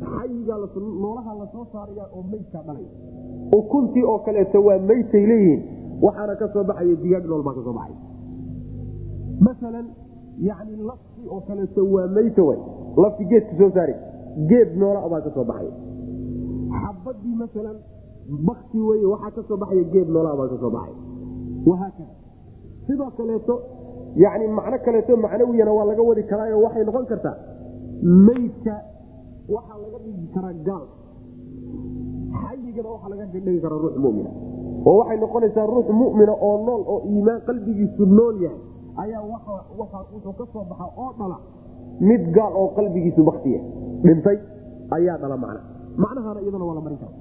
xayiga noolaha la soo saaraya oo meydkaa dhalay. Ukuntii oo kaleeto waa meytay leeyihiin. Waxaana ka baxaya digaag nool baa ka baxay maalan yani lafti oo kaleeto waa meyta w lafti geedka soo saari geed noola baa ka baxay xabadii maalan bakti wey waxaa ka baxaya geed noolaa baa ka soo baxay wahaakada sidoo kaleeto yani macno kaleeto macnawiyana waa laga wadi karaayo waxay noqon kartaa meydka waxaa laga dhigi karaa gaal. Xayigana waxaa laga dhigi karaa ruux mumina. Oo waxay noqonaysaa ruux mumina oo nool oo iimaan qalbigiisu nool yahay. Ayaa wuxuu ka soo baxa oo dhala. Mid gaal oo qalbigiisu baktiya dhintay ayaa dhala macna. Macnahaana iyadana waa la marin kara.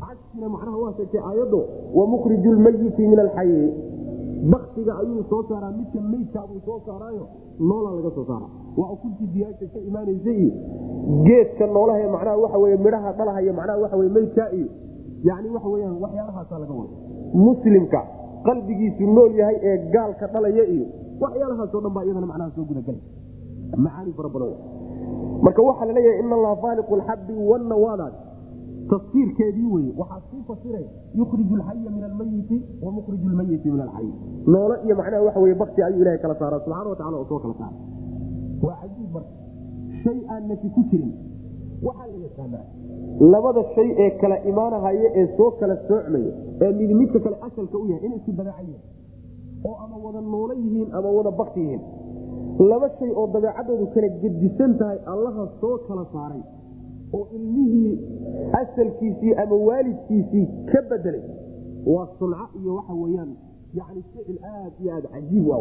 Cagsina macnaha waa sheegtay aayaddo wa mukhriju lmayiti min alxayi baktiga ayuu soo saaraa midka meydkaabuu soo saaraayo noolaa laga soo saara. Waa ukuntii diyaagta ka imaanaysa iyo geedka noolaha macnaha waxa wey midhaha dhalahaya macnaha waxa wey meydkaa iyo yani waxa weyaan waxyaalahaasa laga wada muslimka qalbigiisu nool yahay ee gaalka dhalaya iyo waxyaalahaasoo dhan baa iyadana macnaha soo gudagelay macaani fara badan. Marka waxaa la leeyahay in allaha faaliqu lxabbi wanawaadaas tafsiirkeedii weye waxaa sii fasiraya yukhriju alxaya min almayiti wa lmayiti min alxay noole iyo macnaha waxa bakti ayuu ilahay kala saara subxana wa tacala oo kala saara waa cajiib marka shay aan nafi ku jirin. Waxaa la yaqaanaa labada shay ee kala imaanahaya ee soo kala soocmaya ee mid midka kale asalka u yahay inay isku dabeecan yihiin oo ama wada noolo yihiin ama wada bakti yihiin. Laba shay oo dabeecadoodu kala gedisan tahay allaha soo kala saaray oo ilmihii asalkiisii ama waalidkiisii ka bedelay. Waa sunco iyo waxa weyaan yani ficil aad iyo aad cajiib a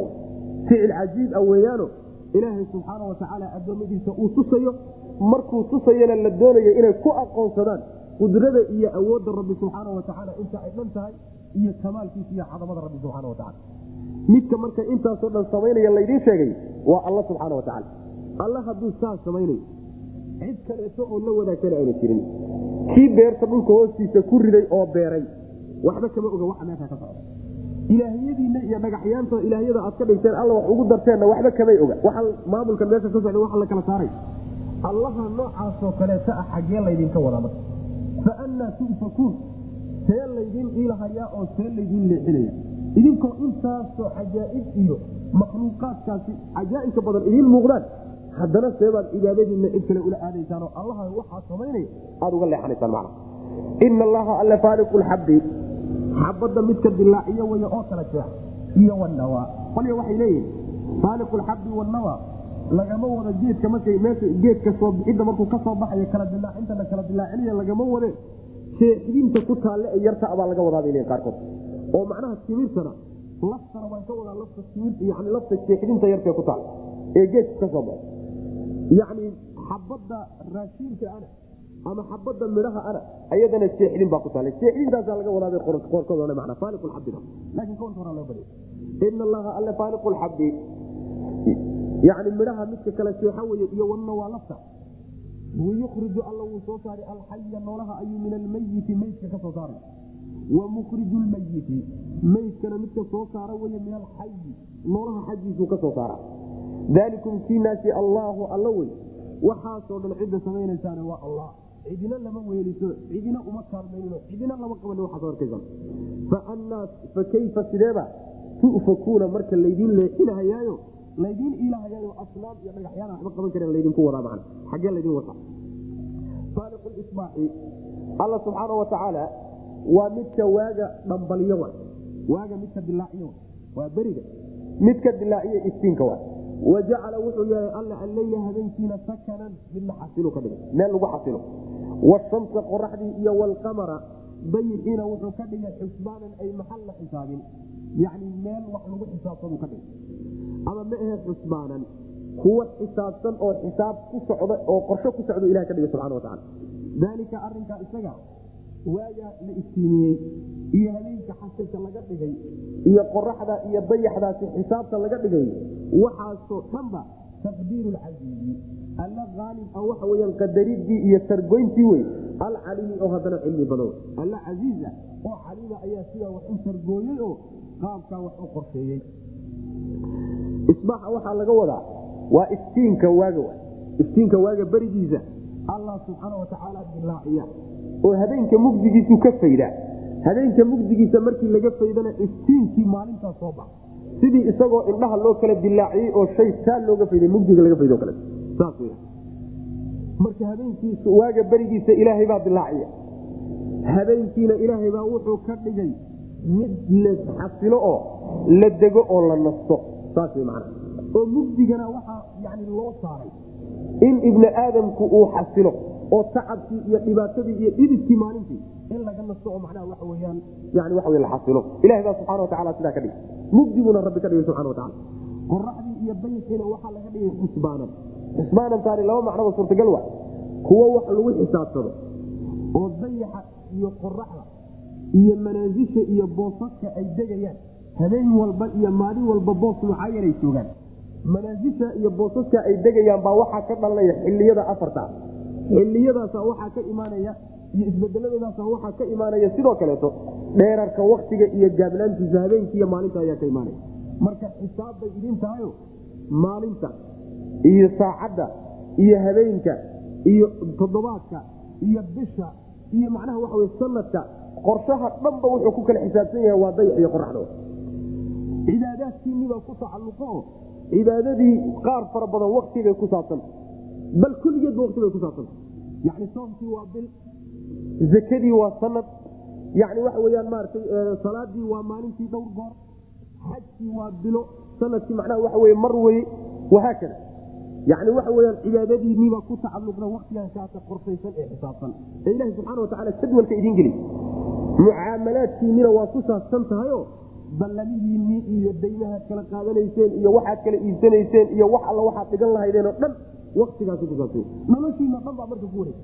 ficil cajiib a weeyaano ilaahay subxaana watacaala addoommadiisa uu tusayo. Markuu tusayana la doonayo inay ku aqoonsadaan qudrada iyo awoodda rabbi subxaana watacaala inta ay dhan tahay iyo kamaalkiisa iyo cadamada rabbi subxaana watacaala midka marka intaasoo dhan samaynaya laydiin sheegay waa alla subxaana watacaala alla hadduu saas samaynayo cid kaleeto oo la wadaagtana ayna jirin. Kii beerta dhulka hoostiisa ku riday oo beeray waxba kama oga waxa meesha ka socda. Ilaahiyadiina iyo dhagaxyaanta ilaahyada aad ka dhigteen alla wax ugu darteenna waxba kamay oga. Waxa maamulkan meesha ka socda waxa la kala saaray. Allaha noocaasoo kaleeta ah xaggee laydinka wadaa marka. Fa tu'fakuun see laydin iilahayaa oo see laydin leexinaya. Idinkoo intaasoo cajaa'ib iyo makhluuqaadkaasi cajaa'ibka badan idiin muuqdaan haddana seebaad cibaadadiinna cid kale ula aadaysaan oo allaha waxaa samaynaya aada uga leexanaysaan macna. Ina allaha alla faaliqu lxabbi xabadda midka dilaaciyo way oo kala jeex iyo wanawa qolya waxay leeyihiin faaliqu lxabbi wanawa lagama wado geedka markay meesha geedka soo bixidda markuu ka soo baxayo kala dilaacinta la kala dilaacinaya lagama wade. Jeexdinta ku taalle ee yarta abaa laga wadaa bay leeyihiin qaarkood. Oo macnaha timirtana laftana waan ka wadaa lafta timir yani lafta jeexdinta yartee ku taal ee geedka ka soo baxo yacni xabadda raashiinka ana ama xabadda midhaha ana ayadana jeexdin baa ku taala jeexdintaasaa laga wadaabay qorkoodona mana faaliqu lxabbiga laakiin kawnka horaa loo badiyay ina allaha alle faaliqu lxabbi yani midhaha midka kale jeexa weye iyo wanna waa lafta. Wayukhriju alla wuu soo saaray alxaya noolaha ayuu min almayiti meydka ka soo saaray. Wa mukhriju lmayiti meydkana midka soo saara weye min alxayi noolaha xaggiisuu ka soo saara dalikum kiinaasi allaahu alla wey. Waxaasoo dhan cidda samaynaysaane waa allah. Cidina lama weeliso cidina uma kaalmayno cidina lama qaban waaad arkaysa fa kayfa sideeba? Tu'fakuuna marka laydiin leexinahayaayo laydiin iilahayaayo asnaam iyo dhagaxyaana waxba qaban kareen laydinku wadaa xaggee laydin wata. Faaliqu lisbaaxi alla subxaana wa tacaala waa midka waaga dhambaliyo wa waaga midka dilaaciyo waa beriga. Midka dilaaciyo iftiinka wa wajacala wuxuu yahay alla alleyla habeenkiina sakanan mid la ka dhigay meel lagu xasilo washamsa qoraxdii iyo walqamara dayixiina wuxuu ka dhigay xusbaanan ay maxal la xisaabin yacni meel wax lagu xisaabsaduu ka dhigay ama ma ahe xusbaanan kuwa xisaabsan oo xisaab ku socda oo qorsho ku socda ilah ka dhigay subxana watacala daalika arinkaa isaga waaga la iftiimiyey iyo habeenka xasilka laga dhigay iyo qoraxda iyo dayaxdaasi xisaabta laga dhigay waxaasoo dhanba taqdiiru lcasiizi alla aalib a waxa weyaan qadaridii iyo sargoyntii wey alcalimi oo haddana cilmi badan. Alla casiiza oo caalima ayaa sidaa wax u sargooyey oo qaabkaa wax u qorsheeyey. Isbaaxa waxaa laga wadaa waa iftiinka waaga iftiinka waaga berigiisa allah subxaana watacaala dilaaciya. Oo habeenka mugdigiisu ka fayda. Habeenka mugdigiisa markii laga faydana iftiinkii maalintaa soo baxa. Sidii isagoo indhaha loo kala dilaaciyey oo shay taa looga fayday mugdiga laga faydo kale. Saas w marka habeenkiisa waaga berigiisa ilaahay baa dilaaciya. Habeenkiina ilaahay baa wuxuu ka dhigay mid la xasilo oo la dego oo la nasto. Saas w man oo mugdigana waxaa yani loo saaray in ibni aadamku uu xasilo oo tacabkii iyo dhibaatadii iyo dhididkii maalintii in laga nasto oo macnaha waxa weyaan yani waxa la xasilo. Ilahay baa subxana watacala sidaa ka dhigay. Mugdiguna rabbi ka dhigay subxana watacala qoraxdii iyo bayxiina waxaa laga dhigay xusbaanan xusbaanantaani laba macnoba suurtagal wa kuwo wax lagu xisaabsado oo dayaxa iyo qoraxda iyo manaasisha iyo boosaska ay degayaan. Habeen walba iyo maalin walba boos mucaayanay joogaan manaasisha iyo boosaska ay degayaan baa waxaa ka dhalanaya xiliyada afarta. Xiliyadaasa waxaa ka imaanaya iyo isbedeladoodaasa waxaa ka imaanaya sidoo kaleeto dheerarka waktiga iyo gaabnaantiisa habeenki iyo maalinta ayaa ka imaanaya. Marka xisaab bay idin tahayo maalinta iyo saacadda iyo habeenka iyo toddobaadka iyo bisha iyo macnaha waxa wey sanadka qorshaha dhanba wuxuu ku kala xisaabsan yahay waa dayax iyo qoraxda cibaadaadkiinibaa ku tacalluqo cibaadadii qaar fara badan waktibay ku saabsan. Bal kulligeedba waktibay ku saabsan. Yani soomkii waa bil zakadii waa sanad yani waxa weyaan maaragtay salaadii waa maalintii dhowr goor. Xajkii waa bilo sannadkii macnaha waxa wey mar weye wahaakada yani waxa weyaan cibaadadiinibaa ku tacalluqda waktigan kaasa qorsaysan ee xisaabsan ee ilahi subxana watacala jadwalka idin geli mucaamalaadkiinina waa ku saabsan tahayo ballamihiinii iyo daymahaad kala qaadanayseen iyo waxaad kala iibsanayseen iyo wax alla waxaad dhigan lahaydeen oo dhan waktigaas kusaabsan noloshiina dhan baa marka ku wareeg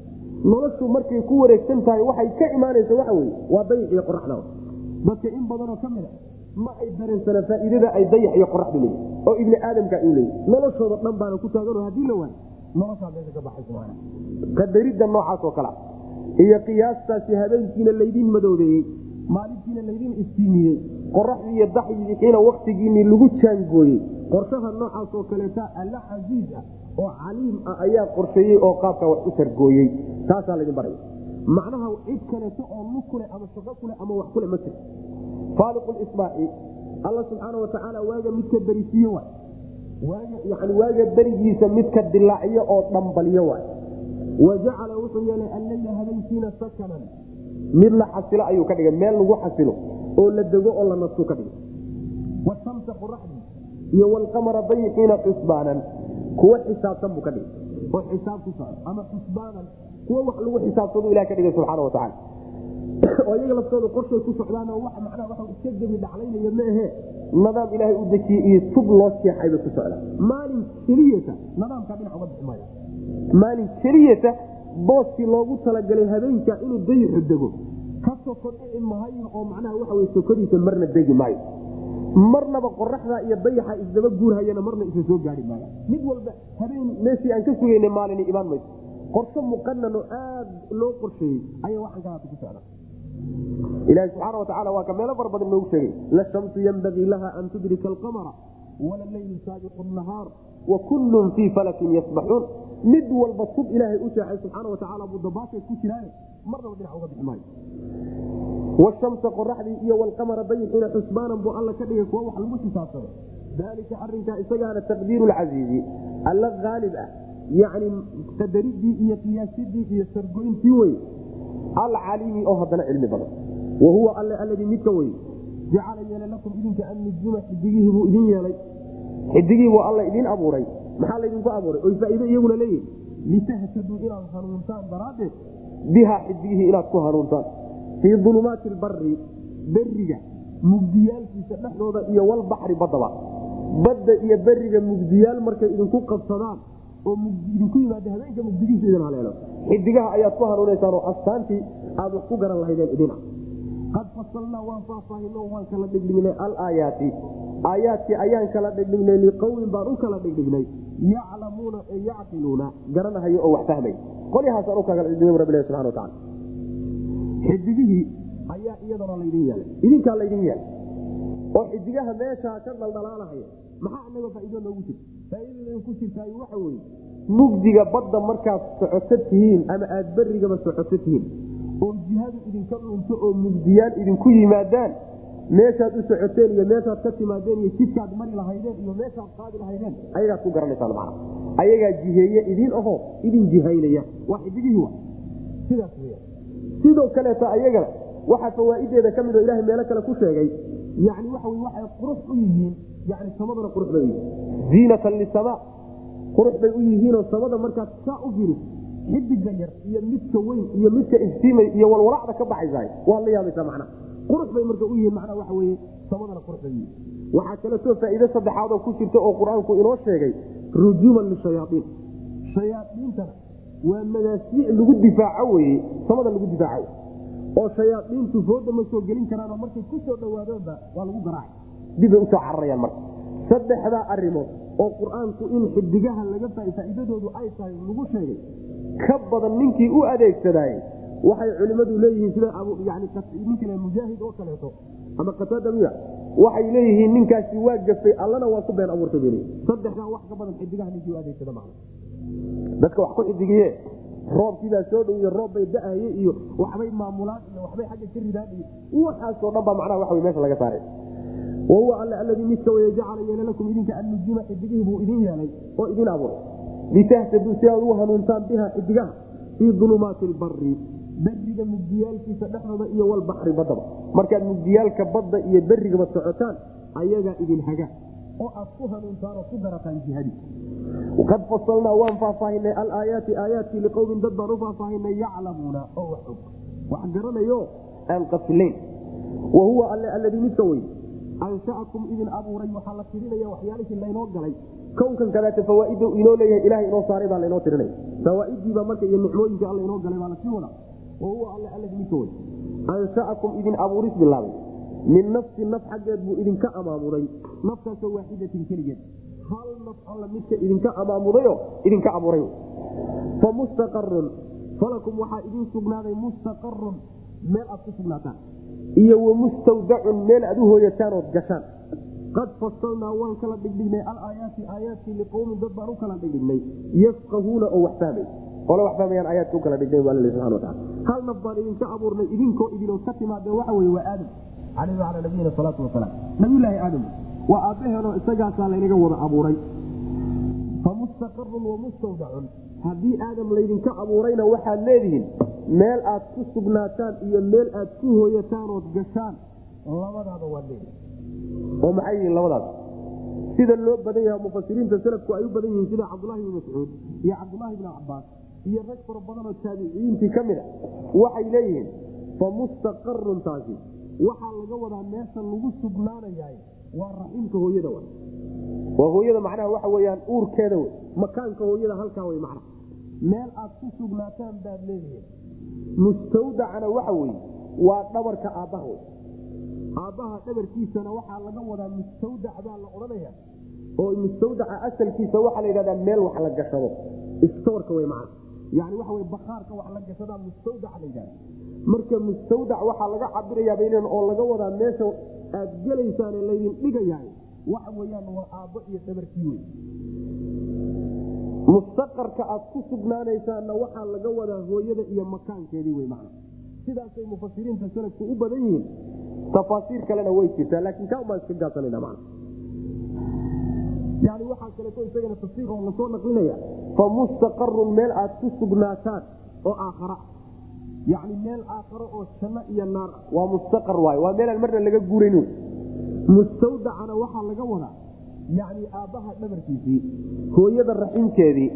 noloshu markay ku wareegsan tahay waxay ka imaanaysa waxa weye waa dayax iyo qoraxda dadka in badanoo ka mid a ma ay dareensana faa'iidada ay dayax iyo qoraxdu leeyihi oo ibni aadamka u leeyihi noloshooda dhan baana ku taaganoo haddii la waayo noloshaa meesha ka baxaysa maana qadaridda noocaas oo iyo qiyaastaasi habeenkiina laydin madoobeeyey maalintiina laydin iftiimiyey qoraxdii iyo daxyiiina waktigiinii lagu jaangooyey. Qorshaha noocaas oo kaleeta alla casiiz ah oo caliim ah ayaa qorsheeyey oo qaabka wax u sargooyey. Taasaa laydin baraya macnaha cid kaleeto oo lug kule ama shaqo kule ama wax kule ma jirto faaliqu lisbaaxi alla subxaana watacaala waaga midka berisiiye waay. Yani waaga berigiisa midka dilaaciyo oo dhambaliyo waay. Wa jacala wuxuu yeelay alleyla habeenkiina sakanan. Mid la xasilo ayuu ka dhigay meel lagu xasilo oo la dego oo la nastu ka dhigay washamsa qoraxdii iyo walqamara dayixiina xusbaanan kuwa xisaabsan buu ka dhigay. Oo xisaab ku ama xusbaanan kuwa wax lagu xisaabsadu ilah ka dhigay subxaana watacaala oo iyaga laftooda qorshay ku socdaan oo wax macnaha waxa iska gebi dhaclaynaya ma ahee nidaam ilaahay u dejiyey iyo tub loo seexay bay ku socdaan maalin keliyata nidaamkaa dhinac uga bixi maayo. Maalin keliyata booskii loogu talagalay habeenka inuu dayixu dego ka soko dhici mahayo oo macnaha waxa wey sokodiisa marna degi maayo. Marnaba qoraxda iyo dayaxa isdaba guurhayana marna isa soo gaari maayo. Mid walba habeen meeshii aan ka sugayna maalini imaan mayso. Qorsho muqanan oo aad loo qorsheeyey ayaa waxaan ka haata ku socda. Ilahi subxaana watacaala waa ka meelo fara noogu sheegay lashamsu yanbagii laha an tudrika alqamara wala leylu saabiqu nahaar wa kullun fii falakin yasbaxuun mid walba tub ilaahay u sheexay subxaana watacaala buu dabaashay ku jiraaye marnaba dhinac uga bixi maayo washamsa qoraxdii iyo walqamara dayixiina xusbaanan buu alla ka dhigay kuwa wax lagu xisaabsado daalika arinkaa isagaana taqdiiru lcasiizi alla haalib ah yani qadaridii iyo qiyaasidii iyo sargoyntii wey alcaliimi oo haddana cilmi badan wa huwa alle alladii midka wey jacala yeelay lakum idinka annujuma xidigihii buu idin yeelay. Xidigihii buu alla idin abuuray. Maxaa laydinku abuuray? Oy faa'iido iyaguna leeyihiin litahtaduu inaad hanuuntaan daraaddeed. Bihaa xidigihii inaad ku hanuuntaan. Fii ulumaati bari beriga mugdiyaalkiisa dhexdooda iyo walbaxri badaba badda iyo beriga mugdiyaal markay idinku qabsadaan oo idinku yimaada habeenka mugdigiisa idin haleelo. Xidigaha ayaad ku hanuunaysaan oo astaantii aad wax ku garan lahaydeen idina qad fasalnaa waan faahfaahino waan kala dhigdhignay alaayaati. Aayaadkii ayaan kala dhigdhignay liqowmin baan u kala dhigdhignay. Yaclamuuna ee yacqiluuna garanahayo oo wax fahmay. Qolyahaasaan u kala dhigdhignay rabbilahi subxana watacala xidigihii ayaa iyadana laydin yeelay. Idinkaa laydin yeelay. Oo xidigaha meeshaa ka dhaldhalaalahaya maxaa anaga faa'iido noogu jirta faa'iidada ku jirtaay waxa weeye. Mugdiga badda markaad socoto tihiin ama aada berigaba socoto tihiin oo jihadu idinka dhunto oo mugdiyaan idinku yimaadaan meeshaad u socoteen iyo meeshaad ka timaadeen iyo jidkaad mari lahaydeen iyo meeshaad qaadi lahaydeen ayagaad ku garanaysaan macna. Ayagaa jiheeye idin ahoo idin jihaynaya. Waa. Xidigihii sidaas sidoo kaleeto ayagana waxaa fawaa'ideeda ka mid oo ilahay meelo kale ku sheegay yani waxa wy waxay qurux u yihiin yani samadana qurux bay u yihiin. Ziinatan lisama qurux bay u yihiinoo samada markaad saa u firis xidiga yar iyo midka weyn iyo midka iftiimay iyo walwalacda ka baxaysa waad la yaabaysaa macnaha qurux bay marka u yihiin macnaha waxa weye samadana qurux bay u yihiin. Waxaa kaleetoo faa'iide saddexaad ku jirta oo qur'aanku inoo sheegay rujuuman lishayaaiin shayaaiintana waa madaasiic lagu difaaco weye samada lagu difaaco. Oo shayaaiintu fooda ma soo gelin karaanoo markay ku soo waa lagu garaacay. Dibbay u soo cararayaan marka. Saddexdaa arimood oo qur'aanku in xidigaha laga faa'iidadoodu ay tahay lagu sheegay ka badan ninkii u adeegsadaayey waxay culimmadu leeyihiin sida ninka mujaahid oo kaleeto. Ama qataadamiya waxay leeyihiin ninkaasi waa gafay allana waa ku been abuurtay bl saddexdaa wax ka badan xidigaha ninkii u adeegsada ma dadka wax ku xidigiye roobkiibaa soo dhowiye roob bay da'aye iyo waxbay maamulaan iyo waxbay xagga ka ridaan iyo waxaasoo dhan baa macnaha waxa meesha laga saaray. Wahuwa alle alladii midka weye jacala yeela lakum idinka annujuma xidigihii buu idin yeelay oo idin abuuray litahtaduu si aad u hanuuntaan biha xidigaha fii dulumaati lbari beriga mugdiyaalkiisa dhexdooda iyo walbaxri badaba markaad mugdiyaalka badda iyo berigaba socotaan ayagaa idin haga oo aad ku hanuuntaan oo ku garataan jihadii qad fasalnaa waan faahfaahinay alaayaati aayaadkii liqowmin dad baan u faahfaahinay yaclamuuna oo wax og wax garanayo aan qafilayn wa huwa alle alladii midka wey anshaakum idin abuuray waxaa la tirinaya waxyaalihii laynoo galay kownkan kadaata fawaaid inoo leeyahay ilaha inoo saaray baa laynoo tirinaya fawaa'idiiba marka iyo nicmooyinka alla inoo galay baa la sii wada wahuwa alle alladii midka wey anshaakum idin abuuris bilaabay min nafsi naf xaggeed buu idinka amaamuday. Naftaasoo waaxidatin keligeed. Hal naf alla midka idinka amaamudayo idinka abuuray fa mustaqarun falakum waxaa idin sugnaaday mustaqarun meel aad ku sugnaataan. Iyo wamustawdacun meel aad u hooyataan ood gashaan qad fasalnaa waan kala dhigdhignay alaayaati aayaadkii liqowmin dad baan u kala dhigdhignay. Yafqahuuna oo wax fahmay ola wax fahmayaan aayaadka u kala dhignayn baa lali subana wataala hal naf baan idinka abuurnay idinkoo idinoo ka timaadeen waxa weye waa aadam. Caleyhi wacalaa nabiyina salaatu wasalaam nabiyulaahi aadam waa aabbaheenoo isagaasaa laynaga wada abuuray. Fa mustaqarun haddii aadam laydinka abuurayna waxaad leedihiin meel aad ku sugnaataan iyo meel aad ku hooyataan ood gashaan labadaaba waad leedihin oo maxay yihiin labadaas? Sida loo badan yaha mufasiriinta salafku ay u badan yihiin sida cabdulahi bni mascuud iyo cabdulaahi bni cabaas iyo rag fara badanoo taabiciyiintii ka mid a waxay leeyihiin fa mustaqarun taasi. Waxaa laga wadaa meesha lagu sugnaanayahay waa raximka hooyada wa waa hooyada macnaha waxa weyaan uurkeeda wey makaanka hooyada halkaa wey macnaha. Meel aad ku sugnaataan baad leedihiin mustawdacana waxa weye waa dhabarka aabbaha wey aabbaha dhabarkiisana waxaa laga wadaa mustawdac baa la odhanaya oo mustawdaca asalkiisa waxaa la yidhahdaa meel wax la gashado istoorka wey macna yani waxa wey bakaarka wax la gashadaa mustawdaca la yidhahda marka mustawdac waxaa laga cabirayaa baynan oo laga wadaa meesha aad gelaysaane laydin dhigayahay waxa weyaan waa aabbo iyo dhabarkii wey mustaqarka aad ku sugnaanaysaanna waxaa laga wadaa hooyada iyo makaankeedii wey macna sidaasay mufasiriinta salafku u badan yihiin tafaasiir kalena way jirtaa laakiin kamaan iska gaasanana man yani waxaa kaleeto isagana tafsiir oo la soo naqlinaya. Fa mustaqarun meel aad ku sugnaataan oo aakhara. Yani meel aakharo oo janno iyo naar. Waa mustaqar waay waa meelaan marna laga guurayn mustawdacana waxaa laga wadaa. Yani aabbaha dhabarkiisii hooyada raximkeedii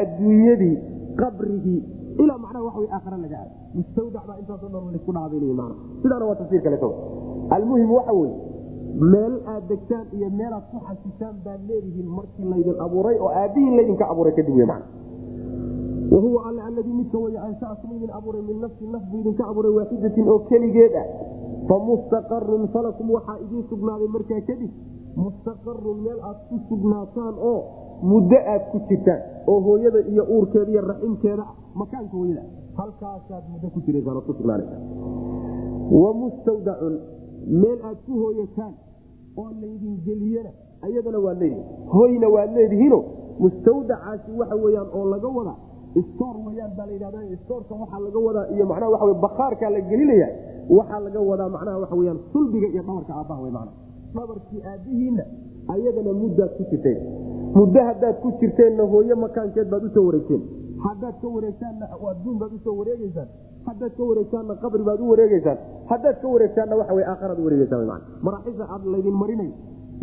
adduunyadii qabrigii ilaa macnaha waxa aakhara laga aada mustawdac baa intaasoo dhan la isku dhaabaynayo mana sidaana waa tafsiir kaleeto almuhim waxa weye meel aad degtaan iyo meelaad ku xasisaan baad leedihiin markii laydin abuuray oo aabbihiin laydinka abuuray kadib wey mana wahuwa alle alladii midka wey anshaakum idin abuuray min nafsi naf buu idinka abuuray waaxidatin oo keligeed ah fa mustaqarun falakum waxaa idiin sugnaaday markaa kadib. Mustaqarun meel aad ku sugnaataan oo muddo aad ku jirtaan oo hooyada iyo uurkeeda iyo raximkeeda makaanka hooyada. Halkaasaad muddo ku jiraysaan ood ku sugnaanaysaa. Wa mustawdacun meel aad ku hooyataan oo laydin geliyana ayadana waad leedihin hoyna waad leedihiino mustawdacaasi waxa weyaan oo laga wada stoor weyaan baa layidhahda stoorka waxaa laga wadaa iyo macnaha waxa bakaarkaa la gelinaya waxaa laga wadaa macnaha waxa weyaan sulbiga iyo dhabarka aabbaha wey macnaha. Dhabarkii aabbihiinna ayadana muddaad ku jirteen. Muddo haddaad ku jirteenna hooye makaankeed baad u soo wareegteen. Haddaad ka wareegtaanna adduun baad u soo wareegeysaan haddaad ka wareegtaanna qabri baad u wareegeysaan haddaad ka wareegtaanna waxa wey aakharaad u wareegeysaan man maraaxisha aad laydin marinay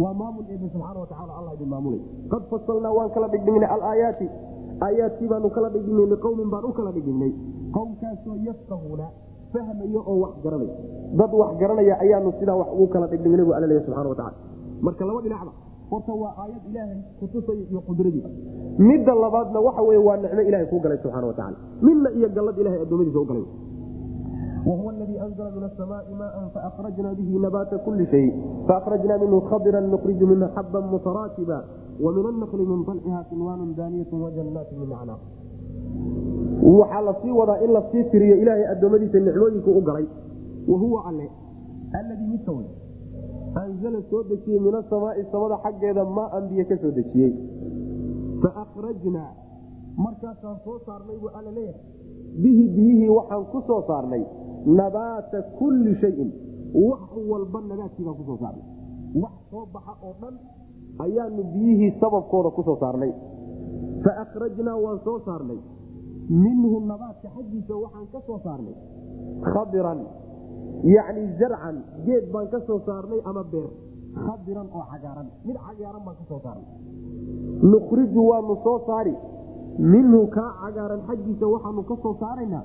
waa maamul eebe subxaana watacala alla idin maamulay. Qad fasalnaa waan kala dhigdhignay alaayaati aayaadkii baanu kala dhigdhignay liqowmin baan u kala dhigdhignay qowmkaasoo yafqahuuna fahmayo oo wax garanay dad wax garanaya ayaanu sidaa wax ugu kala dhigdhignay bu alla leeya subxana watacala marka laba dhinacba horta waa aayad ilaahay kutusay iyo qudradii midda labaadna waxa wey waa nicmo ilahay kuu galay subxana watacala midna iyo gallad ilahay adoomadiisa u galay wahuwa ladii anzla min asamaai maan faakhrajna bihi nabaata kuli shay faakhrajna minhu khadiran nukriju minhu xaban mutaraakiba wamin annakli min dalciha sinwaanu daaniyatu wajannaati min acnaaq waxaa la sii wadaa in la sii tiriyo ilaahay adoomadiisa nicmooyinku u galay wahuwa alle alladii midka wey anzala soo dejiyey min asamaai samada xaggeeda maa an biyo ka soo dejiyey faakhrajnaa markaasaan soo saarnay buu alla leeyahay bihi biyihii waxaan ku soo saarnay nabaata kulli shayin. Wax walba nabaadkii baan ku soo saarnay. Wax soo baxa oo dhan ayaanu biyihii sababkooda ku soo saarnay. Faakhrajnaa waan soo saarnay. Minhu nabaadka xaggiisa waxaan ka soo saarnay. Khadiran yacni zarcan geed baan ka soo saarnay ama beer. Khadiran oo cagaaran. Mid cagaaran baan ka soo saarnay. Nukhriju waanu soo saari minhu kaa cagaaran xaggiisa waxaanu ka soo saaraynaa.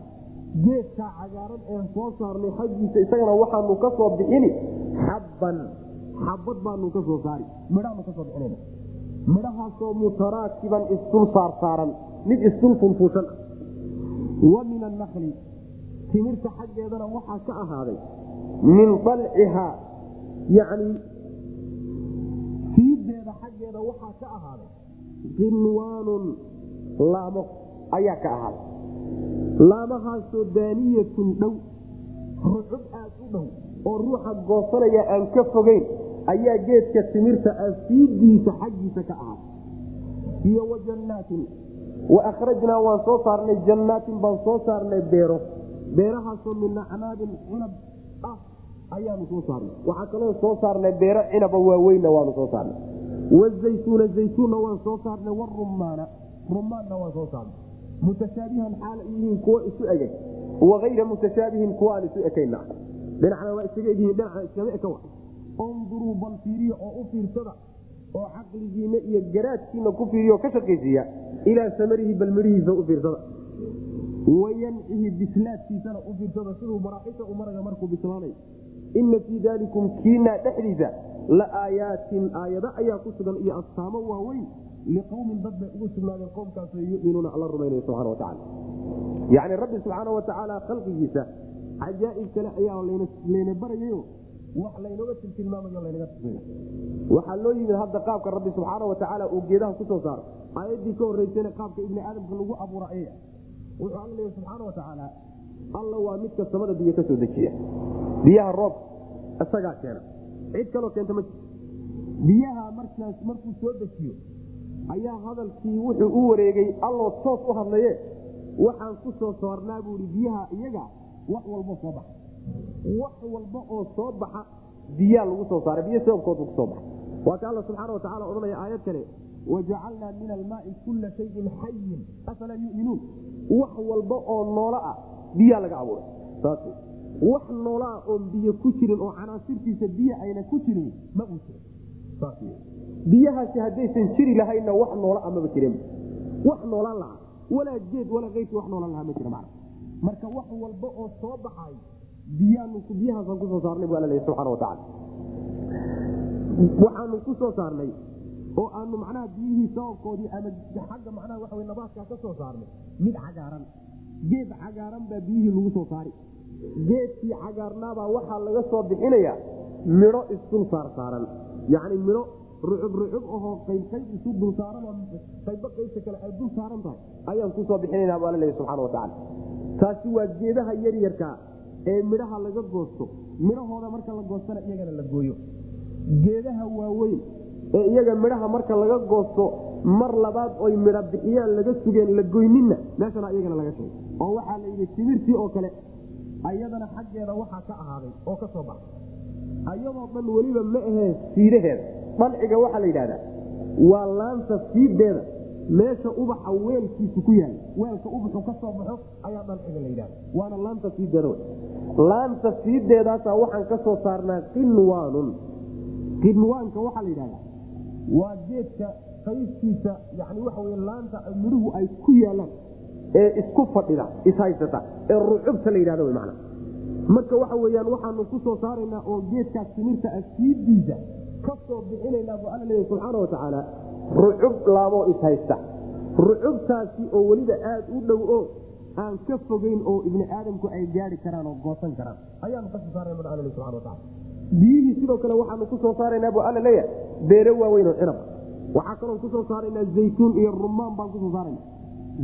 Geedkaa cagaaran een soo saarnay xaggiisa isagana waxaanu ka soo bixini. Xabban xabad baanu ka soo saari. Midhaanu ka soo bixinana midhahaasoo mutaraakiban isdul saarsaaran mid isdul funfuushan. Wa min annakli timirta xaggeedana waxaa ka ahaaday. Min dalcihaa. Yacni fiideeda xaggeeda waxaa ka ahaaday. Qinwaanun laamo ayaa ka ahaaday laamahaasoo daaniyatun dhow rucub aad u dhow oo ruuxa goosanaya aan ka fogeyn ayaa geedka timirta ah fiidiisa xaggiisa ka ahaaday iyo wa jannaatin wa akhrajnaa waan soo saarnay jannaatin baan soo saarnay beero. Beerahaasoo min acnaabin cinab ah ayaanu soo saarnay. Waxaa kaloo soo saarnay beero cinaba waaweynna waanu soo saarnay. Wazaytuuna zaytuunna waan soo saarnay warumaana rumaanna waan soo saarnay mutashaabihan xaala yihiin kuwo isu egay waayra mutashaabihin kuwa aan isu ekayna dhinacna waa isaga egyihiin dhinacna iskama eka unduruu bal fiiriya oo u fiirsada oo caqligiina iyo garaadkiina ku fiiriya oo ka shaqaysiiya ilaa samarihi bal midhihiisa u fiirsada. Wayancihi bislaadkiisana u fiirsada siduu maraaxisha u markuu bislaanayo. Ina fii dalikum kiinaa dhexdiisa la aayaatin aayado ayaa ku sugan iyo astaamo waaweyn liqowmin dad bay ugu sugnaadeen qowmkaasoo yuminuuna alla rumaynaya subxana watacala yacni rabbi subxaana watacaala khalqigiisa cajaa'ib kale ayaa layna barayayo wax laynooga tiltilmaamayo laynaga tusaya waxaa loo yimid hadda qaabka rabbi subxaana watacaala uu geedaha ku soo saaro aayaddii ka horreysayna qaabka ibni aadamka lagu abuura aya wuxuu alla leeya subxaana watacaala alla waa midka samada biyo ka dejiya biyaha roobka isagaa keena cid kaloo keenta ma jirto biyaha markaas markuu soo dejiyo ayaa hadalkii wuxuu u wareegay alloo toos u hadlaye. Waxaan ku soo saarnaa buui biyaha iyaga wax walbo soo baxa. Wax walba oo soo baxa biyaa lagu soo saaray biyo sababkoodu ku soo baxa waa ka alla subxaana watacaala odhanaya aayad kale wajacalnaa min almaai kulla shayin xayin afalaa yuminuun. Wax walba oo noolo ah biyaa laga abuuray. Saas wax noolaa oon biyo ku jirin oo canaasirtiisa biyo ayna ku jirin ma uu jiro biyahaasi haddaysan jiri lahaynna wax noola amaba jiren wax noolaan lahaa walaa geed walaa keyrkii wax noolaan lahaa ma jira man marka wax walba oo soo baxay biyahaasaan ku soo saarnay bu alla leeya subxana waxaanu ku saarnay oo aanu macnaha biyihii sababkoodii ama xagga macnaha waxa nabaadkaa ka soo saarnay mid cagaaran. Geed cagaaran baa biyihii lagu soo saari. Geedkii cagaarnaabaa waxaa laga soo bixinaya midho isdul saar yacni midho rucub rucub ahoo qayb qayb isu dul saaran oo qayba qaybta kale ay dul saaran tahay ayaan ku soo bixinayna bu alla leeya subxana watacaala taasi waa geedaha yaryarkaa ee midhaha laga goosto. Midhahooda marka la goostana iyagana la gooyo. Geedaha waaweyn ee iyaga midhaha marka laga goosto mar labaad oy midha bixiyaan laga sugeen la goyninna meeshana iyagana laga sheegay oo waxaa la yidhi timirtii oo kale ayadana xaggeeda waxaa ka ahaaday oo ka soo baxay ayadoo dhan weliba ma aheen siidaheeda dalciga waxaa la yidhahdaa waa laanta siideeda meesha ubaxa weelkiisu ku yaalla weelka ubaxu ka soo baxo ayaa dalciga la yidhahda waana laanta siideeda laanta siideedaasaa waxaan ka soo saarnaa qinwaanun. Qinwaanka waxaa la yidhahdaa waa geedka qaystiisa yani waxa wey laanta midhuhu ay ku yaalaan ee isku fadhida ishaysata ee rucubta la yidhahda w mana marka waxa weyaan waxaanu ku soo saaraynaa oo geedkaas timirta ah siidiisa ka soo bixinaynaa bu alla leeyahy subxaana wa tacaala rucub laamoo ishaysta rucubtaasi oo weliba aada u dhow oo aan ka fogeyn oo ibni aadamku ay gaari karaan oo goosan karaan. Ayaanu ka soo saarana alla subana wataala biyihii sidoo kale waxaanu ku saaraynaa bu alla leeyahay beere waaweyn oo cinab. Waxaa kaloo ku soo saaraynaa zaytuun iyo rumaan baan ku soo saarana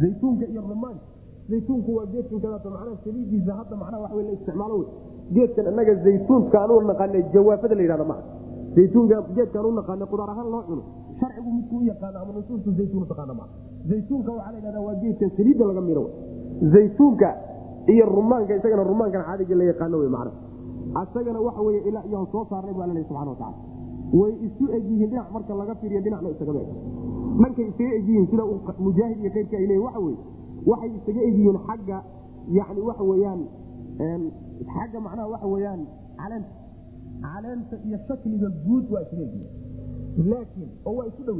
zaytuunka iyo rumaanka zaytuunku waa geedkan kadaata macnaha saliidiisa hadda macnaha wax wey la isticmaalo wey. Geedkan innaga zaytuunka anuu naqaana jawaafada la yidhahda maa zaytuunka geedkaan u naqaana qudaar ahaan loo cuno. Sharcigu midku u yaqaano ama nusuustu zaytuun utaqaana maa zaytuunka waxaa la yidhahda waa geedkan saliidda laga miro zaytuunka iyo rumaanka isagana rumaankan caadiga la yaqaano wey macnaha asagana waxa weye ilaa iyaan soo saarnay bu alla subxana watacala way isu egyihiin dhinac marka laga fiiriyo dhinacna isagama eg. Dhankay isaga egyihiin sida mujaahid iyo keyrka ay waxa weye waxay isaga egyihiin xagga yani waxa weyaan xagga macnaha waxa weyaan caleenta caleenta iyo shakliga guud waa laakiin oo waa isu dhow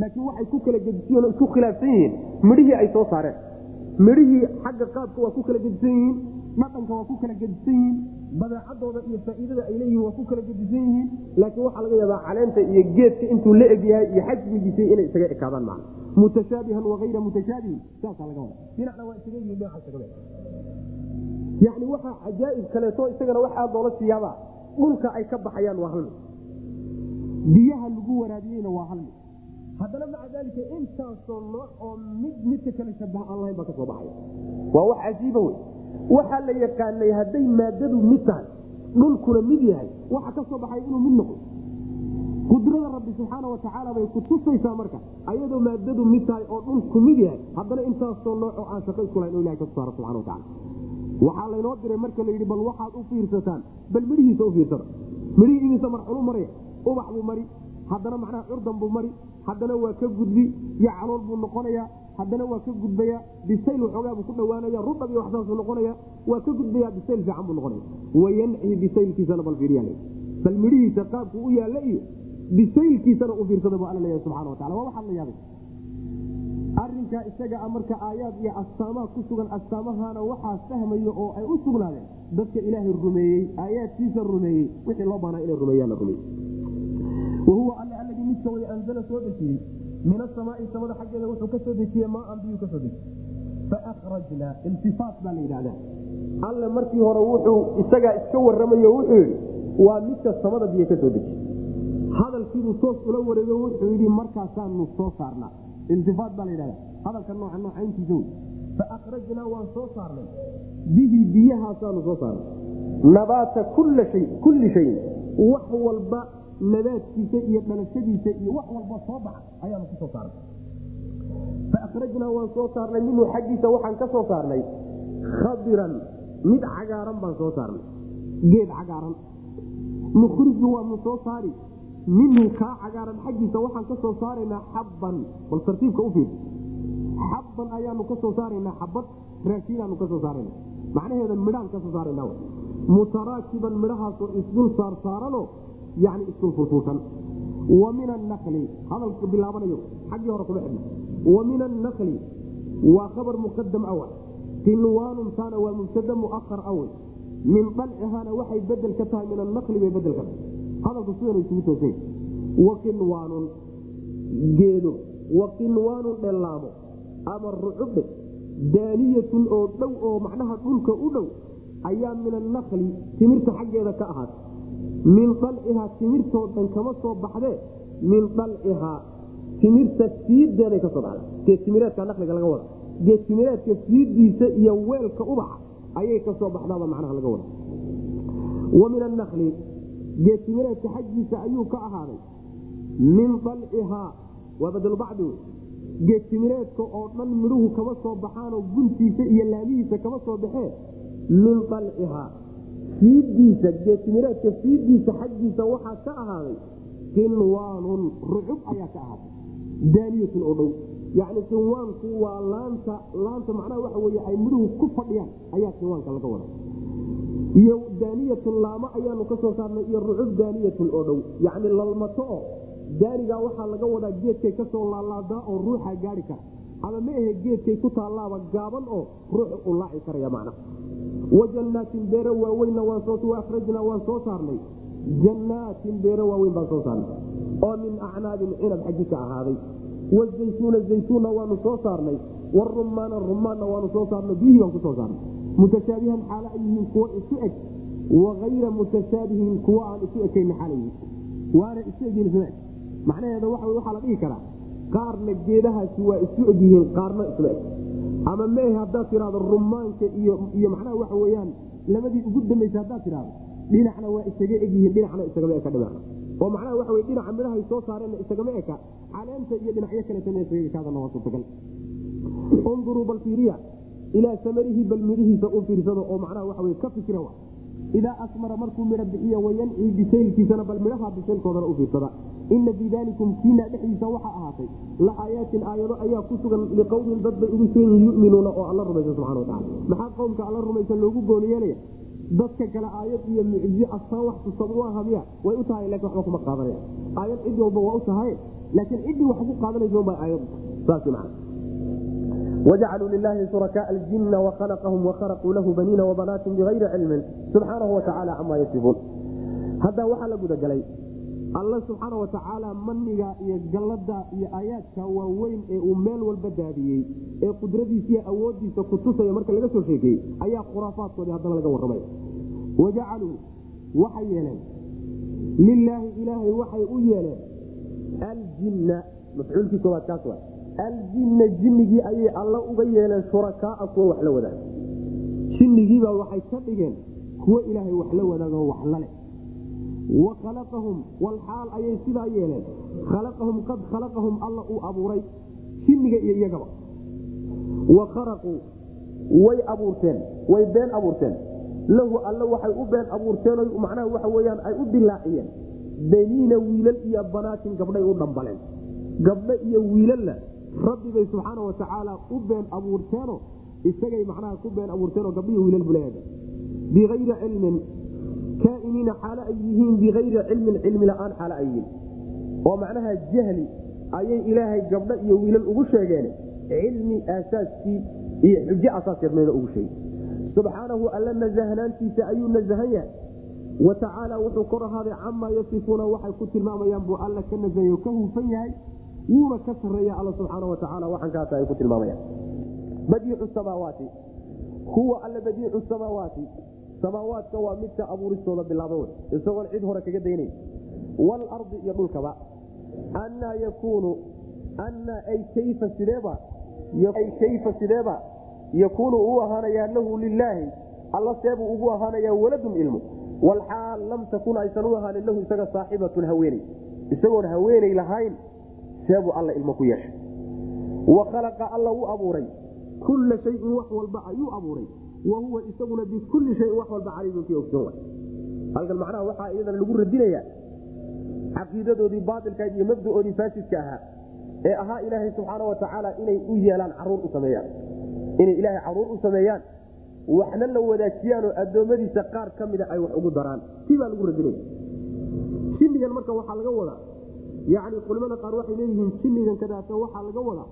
laakiin waxay ku kala gedisiyen oo isku khilaafsan yihiin. Midhihii ay soo saareen. Midhihii xagga qaabka waa ku kala gedisan yihiin. Dhaqanka waa ku kala gedisan yihiin. Badeecadooda iyo faa'iidada ay leeyihiin waa ku kala gedisan yihiin. Laakiin waxaa laga yaabaa caleenta iyo geedka intuu la egyahay iyo xajmigiisa inay isaga ekaadaan macna. Mutashaabihan waayra mutashaabihin. Saasaa laga wada dhinacna waa isaga yihiin dhinaca isaga yani waxaa cajaa'ib kaleeto isagana waxaa loola siyaabaa dhulka ay ka baxayaan waa halmi. Biyaha lagu waraabiyeyna waa halmi. Haddana maca daalika intaasoo nooc oo mid midka kale shabaha aan lahayn baa ka soo baxaya. Waa wax cajiiba wey. Waxaa la yaqaanay hadday maadadu mid tahay dhulkuna mid yahay waxa ka soo baxay inuu mid noqdo. Qudrada rabbi subxaana watacaala bay ku tusaysaa marka ayadoo maadadu mid tahay oo dhulku mid yahay haddana intaasoo nooc oo aan shaqo isku lahayn ilahay ka saaro subxana watacala waxaa laynoo diray marka la yidhi bal waxaad u fiirsataan. Bal midhihiisa u fiirsada. Midhihiisa marxulu maraya ubax buu mari haddana macnaha curdan buu mari haddana waa ka gudbi iyo calool buu noqonaya haddana waa ka gudbaya bisayl waxoogaabuu ku dhawaanaya rudab iyo waxsaasuu noqonaya waa ka gudbaya bisayl fiican buu noqonaya wayanci bisaylkiisana bal fiiriya bal midhihiisa qaabku u yaalla iyo bisaylkiisana u fiirsada bu alla leeyahay subxana watacala waa waxaad la yaabay arinkaa isaga a marka aayaad iyo astaamaha ku sugan astaamahana waxaa fahmaya oo ay u sugnaadeen. Dadka ilaahay rumeeyey aayaadkiisa rumeeyey wixii loo baanaa inay rumeeyaan la rumeeyey. Wahuwa alle alladii midka way anzala soo dejiyey. Min asamaai samada xaggeeda wuxuu ka soo dejiyey maaan biyuu ka soo dejiyey. Faakhrajnaa iltifaat baa la yidhahdaa alle markii hore wuxuu isagaa iska warramayo wuxuu yidhi waa midka samada biyo ka soo dejiye hadalkiibuu toos ula wareego wuxuu yidhi markaasaanu soo saarnaa iltifaat baa la yidhahda hadalka nooca noocayntiisa wey faakhrajnaa waan soo saarnay. Bihi biyahaasaanu soo saarnay. Nabaata kulli shayin. Wax walba nabaadkiisa iyo dhalashadiisa iyo wax walba soo baxa ayaanu ku saarnay. Faakhrajnaa waan soo saarnay minhu xaggiisa waxaan ka soo saarnay. Khadiran mid cagaaran baan soo saarnay. Geed cagaaran. Nukhriju waanu soo saari minhu kaa cagaaran xaggiisa waxaan ka soo saaraynaa xabban. Bal tartiibka u fiir xabban ayaanu ka soo xabad raashiinaanu ka saarana macnaheeda midhaan ka saarana mutaraakiban midhahaasoo isdul saarsaaranoo yani isdul fulfulsan wa min annakli hadalka bilaabanayo xaggii hore kuma xidhna. Wa min annakli waa khabar muqadam awal qinwaanun taana waa mubtada muahar awal min dalcihaana waxay bedel ka tahay min annakli bay bedel ka tahay hadalku sidana isugu toosay. Wa qinwaanun geedo. Wa qinwaanun dhellaamo. Ama rucubdhe daaniyatun oo dhow oo macnaha dhulka u dhow ayaa min annakli timirta xaggeeda ka ahaatay min dalcihaa timirtoo dhan kama soo baxdee? Min dalcihaa timirta siideeday ka soo baxda geedtimireedka nakliga laga wada. Geedtimireedka siidiisa iyo weelka ubaxa ayay ka soo baxdaaba macnaha laga wada. Wa min annakli geetimireedka xaggiisa ayuu ka ahaaday. Min dalcihaa waa badlbacdi oo dhan midhuhu kama soo baxaanoo guntiisa iyo laamihiisa kama soo baxee? Min dalcihaa. Fiidiisa geetimireedka fiidiisa xaggiisa waxaa ka ahaaday qinwaanun rucub ayaa ka ahaatay daaniyatun oo dhow. Yacni qinwaanku waa laanta laanta macnaha waxa weye ay midhuhu ku fadhiyaan ayaa qinwaanka laga wada iyo daaniyatun laamo ayaanu ka soo saarnay iyo rucub daaniyatun oo dhow. Yacni lalmato oo daanigaa waxaa laga wadaa geedkay ka soo laalaadaa oo ruuxa gaari kara. Ama ma ahe geedkay ku taallaaba gaaban oo ruuxu u laaci karaya macna. Wa jannaatin beero waaweynna waanrajnaa waan soo saarnay. Jannaatin beero waaweyn baan soo saarnay. Oo min acnaabin cinab xaggi ka ahaaday wazaytuuna zaytuunna waanu soo saarnay. Warumaana rumaanna waanu soo saarnay. Biyihii baan ku soo saarnay mutashaabihan xaalo ay yihiin kuwo isu eg waayra mutashaabihin kuwo aan isu ekayna xaala yihiin waana isu egyihin isma eg macnaheeda waa waxaa la dhihi karaa qaarna geedahaasi waa isu egyihiin qaarna isma eg ama mehe haddaad tidhahdo rumaanka iyo macnaha waxa weyaan labadii ugu dambaysa haddaad tidhahdo dhinacna waa isaga egyihiin dhinacna isagama eka dhinac oo macnaha waxa wey dhinaca midhahay soo saareenna isagama eka caleenta iyo dhinacyo kaletana isaga ekaadana waa suurtagal unduruu bal fiiriya ilaa samarihi bal midhihiisa u fiirsado oo macnaha waxa wey ka fikira idaa asmara markuu midho bixiyo wayancii bisaylkiisana bal midhaha bisaylkoodana u fiirsada. Ina fii dalikum kiina dhexdiisa waxaa ahaatay la aayaatin aayado ayaa ku sugan liqowmin dad bay ugu sugan yihiin yuminuuna oo alla rumaysa subxana watacala maxaa qowmka alla rumaysan loogu gooni yeelaya dadka kale aayad iyo mucjiye astaan wax tusab u aha miya way u tahay laakiin waxba kuma qaadanaya. Aayad cid walba waa u tahay laakiin ciddii wax ku qaadanaysa ba aayad saas macana wajacaluu lilaahi shurakaaa aljina wakhalaqahum wakhalaquu lahu baniina wabanaatin bigayri cilmin subxaanahu watacaala camaa yasifuun hadda waxaa la gudagalay alla subxaana watacaala maniga iyo gallada iyo aayaadka waaweyn ee uu meel walba daadiyey ee qudradiisa iyo awoodiisa kutusaya marka laga soo sheekeeyey ayaa khuraafaadkoodii haddana laga warramaya wajacaluu waxay yeeleen lilaahi ilaahay waxay u yeeleen aljinna mafcuulkii kooaad kaas aljinna jinnigii ayay alla uga yeeleen shurakaaa kuwa wax la wadaaga. Jinnigiibaa waxay ka dhigeen kuwo ilaahay wax la wadaago wax laleh wa khalaqahum walxaal ayay sidaa yeeleen. Khalaqahum qad khalaqahum alla uu abuuray. Jinniga iyo iyagaba. Wa kharaquu way abuurteen way been abuurteen. Lahu alle waxay u been abuurteen macnaha waxa weyaan ay u dilaaciyeen beniina wiilal iyo banaatin gabdhay u dhambaleen. Gabdho iyo wiilalla rabbi bay subxaana watacaala u been abuurteeno isagay macnaha ku been abuurteenoo gabdhihi wiilal buleeda biayri cilmin kaainiina xaalo ay yihiin biayri cilmin cilmi la'aan xaalo ay yihiin. Oo macnaha jahli ayay ilaahay gabdho iyo wiilal ugu sheegeen cilmi aasaaskii iyo xujo asaaskeed mayna ugu sheegin subxaanahu alla nasahnaantiisa ayuu nasahan yahay. Wa tacaala wuxuu kor ahaaday camaa yasifuuna waxay ku tilmaamayaan buu alla ka nasahayo ka hufan yahay wuuna ka sareeya alla subxaana watacaala waxankaas ay ku tilmaamayaan badiicu samaawaati. Huwa alla badiicu samaawaati. Samaawaadka waa midka abuuristooda bilaabo isagoon cid hore kaga daynay. Waalardi iyo dhulkaba. Annaa yakuunu annaa ay kayfa sideeba ay kayfa sideeba yakuunu uu ahaanayaa lahu lilaahi alla seebuu ugu ahaanayaa waladun ilmo walxaal lam takun aysan u ahaanin lahu isaga saaxibatun haweeney. Isagoon haweeney lahayn seebuu alla ilmo ku yeeshay wa khalaqa alla u abuuray. Kulla shayin wax walba ayuu abuuray. Wa huwa isaguna bikulli shayin wax walba caliimun kii ogsoon halkan macnaha waxaa iyadana lagu radinayaa caqiidadoodii baailkayd iyo mabdaoodii faasidka ahaa ee ahaa ilaahay subxaana watacaala inay u yeelaan carruur u sameeyaan. Inay ilaahay carruur u sameeyaan waxna la wadaajiyaanoo addoommadiisa qaar ka mida ay wax ugu daraan. Si baa lagu radinaya jinnigan marka waxaa laga wadaa yani culimada qaar waxay leeyihiin jinnigan kadaata waxaa laga wadaa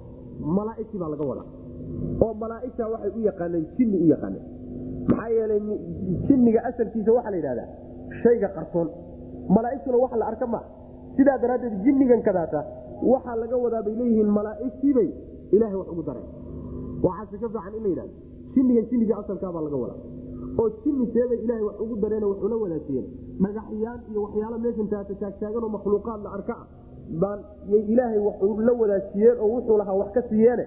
malaaigtii baa laga wadaa. Oo malaaigta waxay u yaqaaneen jinni u yaqaaneen. Maxaa yeelay jinniga asalkiisa waxaa la yidhahdaa shayga qarsoon. Malaaigtuna wax la arka ma sidaa daraaddeed jinnigan kadaata waxaa laga wadaa bay leeyihiin malaaigtiibay ilahay wax ugu dareen. Waxaase ka fiican in la yidhahdo jinnigan jinnigii asalkaabaa laga wadaa. Oo jinni seebay ilahay wax ugu dareen waxula wadaajiyeen dhagaxyaan iyo waxyaalo meeshan taata taagtaaganoo makhluuqaad la arka ah baan yay ilaahay wax la wadaajiyeen oo wuxuu lahaa wax ka siiyeene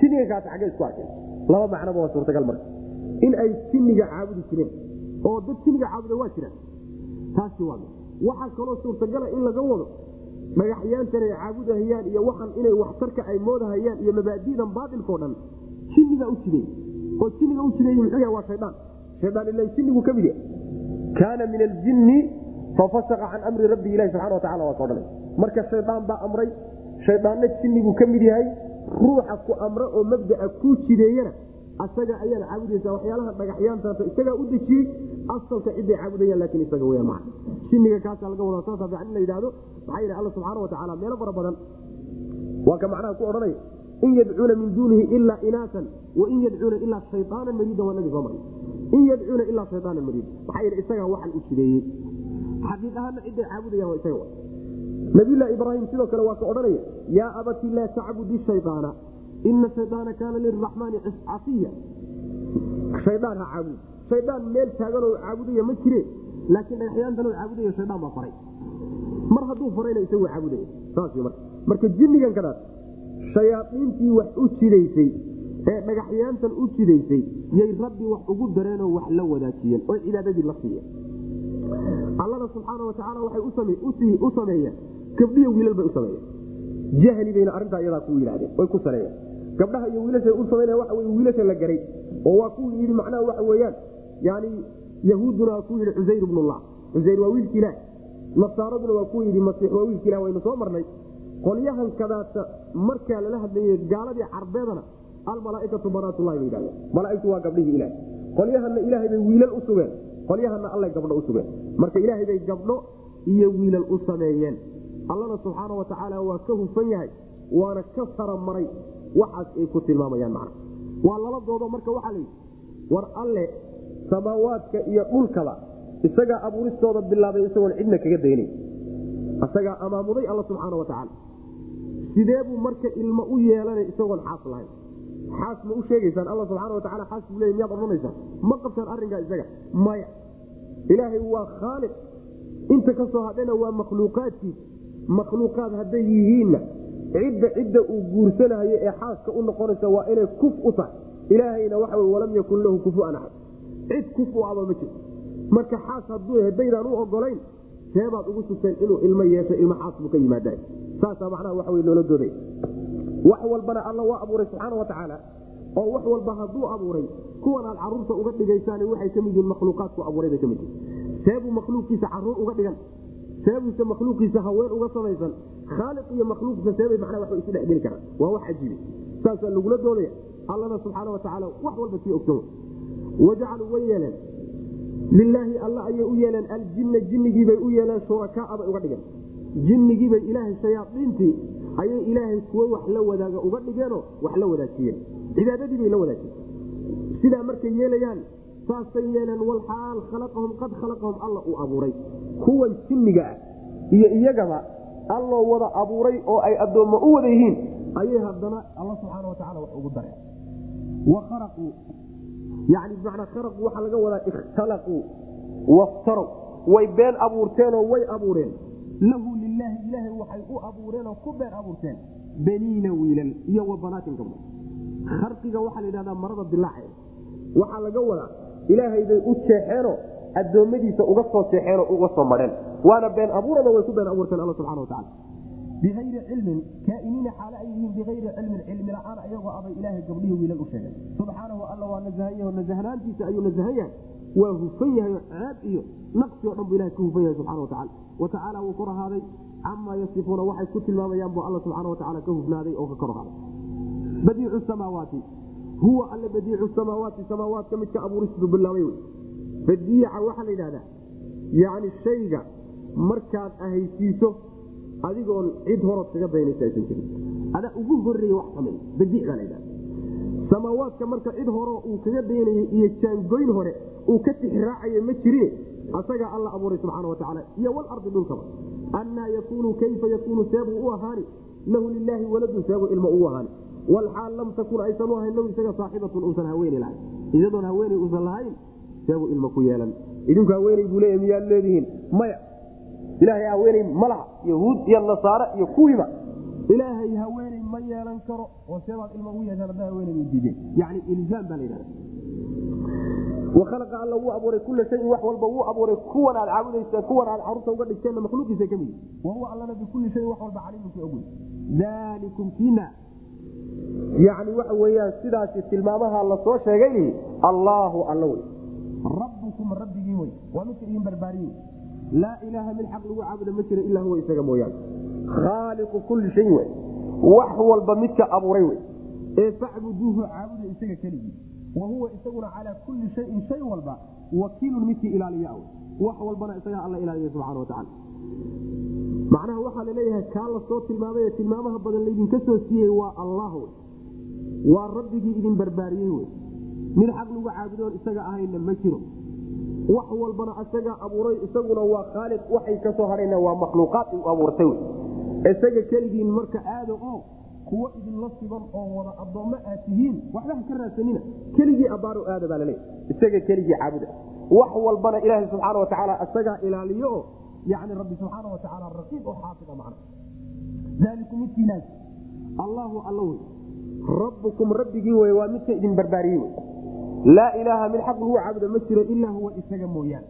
jinniga kaas xaggay isku arkeen. Laba macnoba waa suurtagal marka. In ay jinniga caabudi jireen. Oo dad jiniga caabuda waa jiraan. Taasi waa waxaa kaloo suurtagala in laga wado dhagaxyaantan ay caabudahayaan iyo waxan inay waxtarka ay moodahayaan iyo mabaadi'dan baatilkao dhan. Jinnigaa u jideey oo jinniga u jideey muxuu yahay waa shaydaan. Shaydaan ila jinnigu ka mid kaana min aljinni fafasaqa can amri rabbi ilahi subxana wa tacala waa ka odhanay marka shaydaan baa amray shaydaanna jinnigu ka mid yahay ruuxa ku amra oo mabda'a kuu jideeyana asaga ayaad caabudaysaa waxyaalaha dhagaxyaantaasa isagaa u dejiyey asalka ciday caabudayaan laakiin isaga weya maa jinniga kaasaa laga wadaa saasa fiican in la yidhahdo maxaa yidhi alla subxaana wa meelo fara badan. Waa ka macnaha ku odhanaya in yadcuuna min duunihi ilaa inaasan wain yadcuuna ilaa shayaanan mariidan waa nagi soo maray. In yadcuuna ilaa shayaanan mariidan maxaa yidhi isagaa waxan u jideeyey xaqiiq ahaana ciday caabudayaan waa isaga nabiylahi ibraahim sidoo kale waa ka odhanaya yaa abati laa tacbudi shayaana ina shayaana kaana liraxmaani casiya. Hayaan ha caabud hayaan meel taaganoo caabudaya ma jire laakiin dhagaxyaantanoo caabudaya hayaan baa faray. Mar hadduu farayna isagu caabudaya. Saas mar marka. Jinnigan kadaas shayaaiintii wax u jidaysay ee dhagaxyaantan u jidaysay yay rabbi wax ugu dareenoo wax la wadaajiyeen oo cibaadadii la siiyeen allana subxaana watacaala waxay u sameeyeen. Gabdhiyo wiilal bay u sameeyeen. Jahli bayna arrintaa iyadaa ku yidhahdeen way ku saleeyeen gabdhaha iyo wiilashay u samayna waxa wey wiilasha la garay oo waa kuwii yidhi macnaha waxa weeyaan yani yahuuduna ku yidhi cusayr ibnullah cusayr waa wiilki ilaah nasaaraduna waa ku yidhi masiix waa wiilki ilah waynu soo marnay. Qolyahan kadaata markaa lala hadlayey gaaladii carbeedana almalaaikatu banaatullahi bay yidhahdeen. Malaaigtu waa gabdhihii ilaah qolyahana ilaahay bay wiilal u sugeen qolyahana allay gabdho u marka ilaahay bay gabdho iyo wiilal u sameeyeen. Allana subxaana wa tacaala waa ka hufan yahay waana ka saramaray waxaas ay ku tilmaamayaan macna. Waa lala doodo marka waxaa layidhi war alle samaawaadka iyo dhulkaba isagaa abuuristooda bilaabay isagoon cidna kaga daynay isagaa amaamuday alla subxaana wa tacaala sidee buu marka ilmo u yeelanay isagoon xaas lahayn? Xaas ma u sheegaysaan alla subxaana wa tacala xaas buu leey miyaad odhanaysaan? Ma qabtaan arrinkaa isaga? Maya ilaahay waa khaaliq inta ka soo hadhana waa makhluuqaadkiisa makhluuqaad hadday yihiinna cidda cidda uu guursanahayo ee xaaska u noqonaysa waa inay kuf u tahay. Ilaahayna waxa walam yakun lahu kufuan axad cid kuf u aba ma jirto marka xaas hadaydaan u ogolayn seebaad ugu sugteen inuu ilmo yeesho ilmo xaas buu ka yimaada saasaa macnaha waxa loola dooday. Wax walbana alla waa abuuray subxaana wa tacaala oo wax walba hadduu abuuray kuwan aad carruurta uga dhigaysaan waxay ka mid yihiin makhluuqaadku abuuray bay ka yihiin seebuu makhluuqiisa carruur uga dhigan seebuuse makhluuqiisa haween uga samaysan khaaliq iyo makhluuqisa seebay macnaa wax isu dhexgeli karaan. Waa wax cajiibi saasaa lagula doodaya allana subxaana wa tacaala wax walba sii ogsan wajacaluu way yeeleen. Lilaahi alla ayay u yeeleen aljinna jinnigiibay u yeeleen shurakaabay uga dhigeen. Jinnigiibay ilaahay shayaaiintii ayay ilaahay kuwo wax la wadaaga uga dhigeenoo wax la wadaajiyeen cibaadadiibay la wadaajiyeen sidaa markay yeelayaan saasay yeeleen walxaal khalaqahum qad khalaqahum alla uu abuuray. Kuwan jinniga ah iyo iyagaba alloo wada abuuray oo ay addoommo u wada yihiin ayay haddana alla subxaana wa tacala wax ugu dareen. Wa kharaquu yani bimacnaa kharaqu waxaa laga wadaa ikhtalaquu waftarow way been abuurteenoo way abuureen. Lahu lilaahi ilaahay waxay u abuureenoo ku been abuurteen. Beniina wiilal iyo wa banaatin gabdho kharqiga waxaa la yidhahdaa marada dilaaceeda waxaa laga wadaa ilaahay bay u jeexeenoo addoommadiisa uga soo jeexeenoo uga soo mareen. Waana been abuurana way ku been abuurteen alla subxana watacala biayri cilmin kaainiina xaale ay yihiin biayri cilmin cilmi la'aan ayagoo abay ilaahay gabdhihii wiilal u sheegay. Subxaanahu alla waa nasahanyaho nasahnaantiisa ayuu nasahan yahay. Waa hufan yahay oo ceeb iyo naqsi o dhan bu ilahay ka hufan yahay watacala watacaala wuu kor ahaaday camaa yasifuuna waxay ku tilmaamayaan bu alla subxana watacala ka hufnaaday oo ka kor ahaaday badiicu samaawaati huwa alle badiicu samaawaati samaawaadka midka abuuristu bilaabay wy badiica waxaa la yidhahdaa yani shayga markaad ahaysiiso adigoon cid horood kaga daynaysa aysan jirin adaa ugu horeeye wax samey badiic baa la yidhahda samaawaadka marka cid horo uu kaga daynayay iyo jaangoyn hore uu ka tixraacayo ma jirine asagaa alla abuuray subxaana wa tacaala iyo walardi dhulkaba annaa yakuunu kayfa yakuunu seebuu u ahaani lahu lilaahi waladun seebuu ilmo uu ahaani walxaal lam takun aysan u ahayn lahu isaga saaxibatun uusan haweeni lahayn iyadoon haweeney uusan lahayn seebuu ilmo ku yeelan idinku haweeney buu leeya miyaad leedihiin maya ilaahay haweeney ma laha yahuud iyo nasaare iyo kuwiiba ilaahay haweeney ma yeelan karo oo seebaad ilmo ugu yeeshaan hadda haweeney diideen yani ilzaam baa la yidhahda wakhalaqa alla wuu abuuray kula shayin wax walba wuu abuuray kuwan aad caabudaysaan kuwan aad carruurta uga dhigteenna makhluuqiisa ka mid wahuwa allana bikulli shayin wax walba caliimunka ogey dalikum kiina yani waxa weyaan sidaasi tilmaamaha la soo sheegay allaahu alla wey. Rabbukum rabbigii wey waa midka idin barbaariye. Laa ilaaha mid xaq lagu caabuda ma jiro ilaa huwa isaga mooyaane. Khaaliqu kulli shayin wey. Wax walba midka abuuray wey. Ee facbuduuhu caabuda isaga keligii. Wa huwa isaguna calaa kulli shayin shay walba wakiilun midkii ilaaliya wax walbana isagaa alla ilaaliya subxana watacala macnaha waxaa la leeyahay kaa la soo tilmaamay tilmaamaha badan laydinka soo siiyey waa allah waa rabbigii idin barbaariyey wey. Mid xaq lagu caabudoon isaga ahayna ma jiro. Wax walbana isagaa abuuray isaguna waa khaaliq waxay ka soo hadhayna waa makhluuqaad u abuurtay isaga keligiin marka aada oo kuwo idinla siban oo wada addoommo aad tihiin waxba ha ka raadsanina. Keligii abbaaro aada baa laleeyahy isaga keligii caabuda. Wax walbana ilaahay subxaana watacaala isagaa ilaaliyo yani rabbi subxaana watacaala raqiib oo xaafida macna daaliku midkiinaas allahu alla wey rabbukum rabbigii wey waa midka idin barbaariyey laa ilaaha mid xaq lagu caabuda ma jiro ilaa huwa isaga mooyaane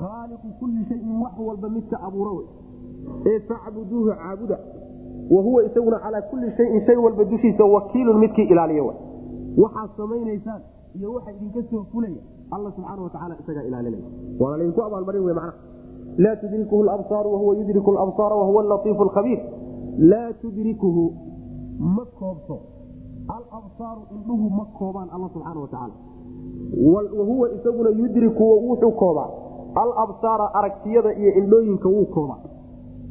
khaaliqu kulli shayin wax walba midka abuura wey ee facbuduuhu caabuda wa huwa isaguna calaa kulli shayin shay walba dushiisa wakiilun midkii ilaaliya w waxaad samaynaysaan iyo waxa idinka soo fulaya alla subxaana watacaala isagaa ilaalinaya waana laydinku abaalmarin wey macnaha laa tudrikuhu labsaaru wahuwa yudriku labsaara wahuwa latiifu lkhabiir laa tudrikuhu ma koobto alabsaaru indhuhu ma koobaan alla subxaana watacaala wahuwa isaguna yudriku wuxuu koobaa alabsaara aragtiyada iyo indhooyinka wuu koobaa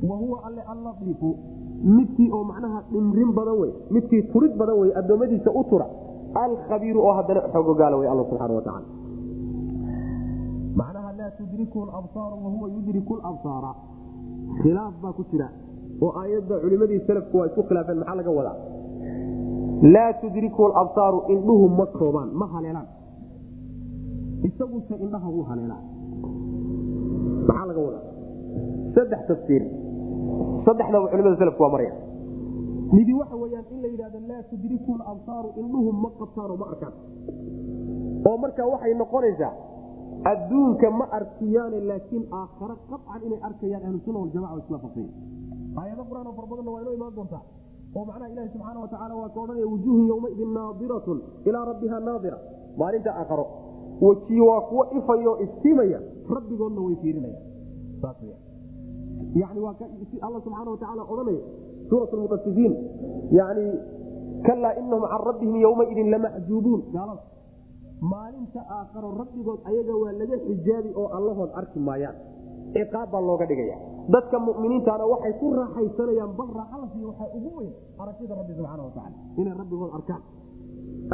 wahuwa alle allaiifu midkii oo macnaha dhimrin badan wey midkii turid badan wey addoommadiisa u tura alkhabiiru oo haddana xogogaala wey alla subxaana watacaala tudriku labsaaru wahuwa yudriku labsaara khilaaf baa ku jira oo aayadda culimadii salafku waa isku khilaafeen maxaa laga wadaa? Laa tudriku labsaaru indhuhu ma koobaan ma haleelaan. Isaguse indhaha wuu haleelaa maxaa laga wadaa? Saddex tafsiir. Saddexdaba culimada salafku waa maraya midi waxa weyaan in la yidhahdo laa tudriku labsaaru indhuhu ma qabtaanoo ma arkaan. Oo markaa waxay noqonaysaa adduunka ma arkiyaane laakiin aakhare qacan inay arkayaan ahlusuna waljamaca isla fasaya aayado qur'aan far badanna waa inoo imaan doontaa. Oo macnaha ilahi subxaana watacaala waa ka odhanaya wujuuhun yowmaidin naadiratun ilaa rabbiha naadira. Maalinta aakharo weji waa kuwo ifayo istiimaya rabbigoodna way fiirinaya yani waa alla subxaana watacaala odhanaya suurat lmudasifiin yani kalaa inahum can rabbihim yowmaidin lamaxjuubuun maalinta aakharo rabbigood ayaga waa laga xijaabi oo allahood arki maayaan. ciqaab baa looga dhigaya. dadka muminiintana waxay ku raaxaysanayaan bal raaxalasi waxaa ugu weyn aragtida rabbi subxaana watacaala inay rabbigood arkaan.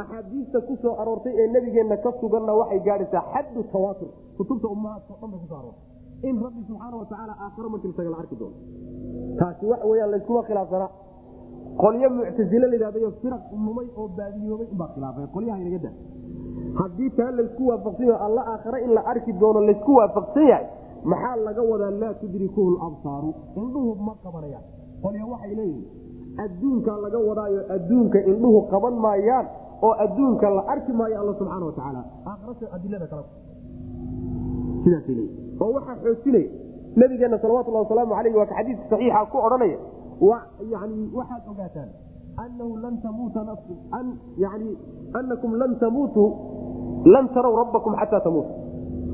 axaadiista ku soo aroortay ee nebigeenna ka suganna waxay gaadhaysaa xaddu tawaatur. kutubta ummahaadkao dhan bay kuso aroortay. in rabbi subxaana watacaala aakharo markii isaga la arki doono. taasi waxa weyaan layskuma khilaafsanaa qolyo muctasile layidhahdayo firaq lumay oo baadiyoobay inbaa khilaafay qolyaha inaga da haddii taa laysku waafaqsan yaho alla aakhare in la arki doono laysku waafaqsan yahay maxaa laga wadaa laa tudrikuhu labsaaru indhuhu ma qabanayaan. Qolyo waxay leeyihiin adduunka laga wadaayo adduunka indhuhu qaban maayaan oo adduunka la arki maayo alla subxaana watacaala aakhirase adilada kale sidaas oo waxaa xoojinaya. Nabigeena salawatulhi wasalaamu alayh waa ka xadiiska saxiixa ku odhanaya. Yani waxaad ogaataan anahu lan tamuuta yani anakum lan tamuutuu lan taraw rabbakum xataa tamuutu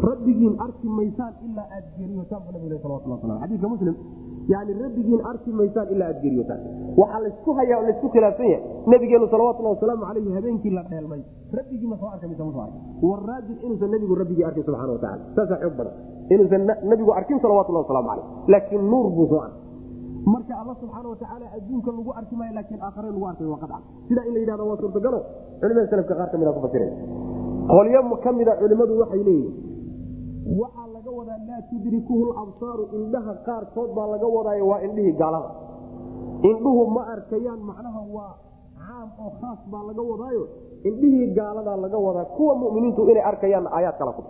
rabbigiin arki maysaan ilaa aad geeriyotaan bu nabig salawatullah waslam xadiiska muslim yani rabbigiin arki maysaan ilaa aad geeriyotaan waxaa laysku hayaa o laysku khilaafsan yahay nabigeenu salawatullahi wasalaamu alayhi habeenkii la dheelmay rabbigii ma soo arka ma soo arka waraajin inuusan nabigu rabbigii arkin subxana watacala saasaa xoog badan inuusan nabigu arkin salawatullahi waslamu caleyh laakiin nuur buu soo arkay marka alla subxaana watacaala adduunka lagu arki maayo laakiin aakhare lagu arkay waa qadcan sidaa in la yidhahdo waa suurtagalo culimada salafka qaar ka mida ku fasira qolyo ka mida culimmadu waxay leeyihiin waxaa laga wadaa laa tudrikuhu labsaaru indhaha qaarkood baa laga wadaayo waa indhihii gaalada. Indhuhu ma arkayaan macnaha waa caam oo khaas baa laga wadaayo. Indhihii gaaladaa laga wadaa kuwa muminiintu inay arkayaanna aayaad kala ku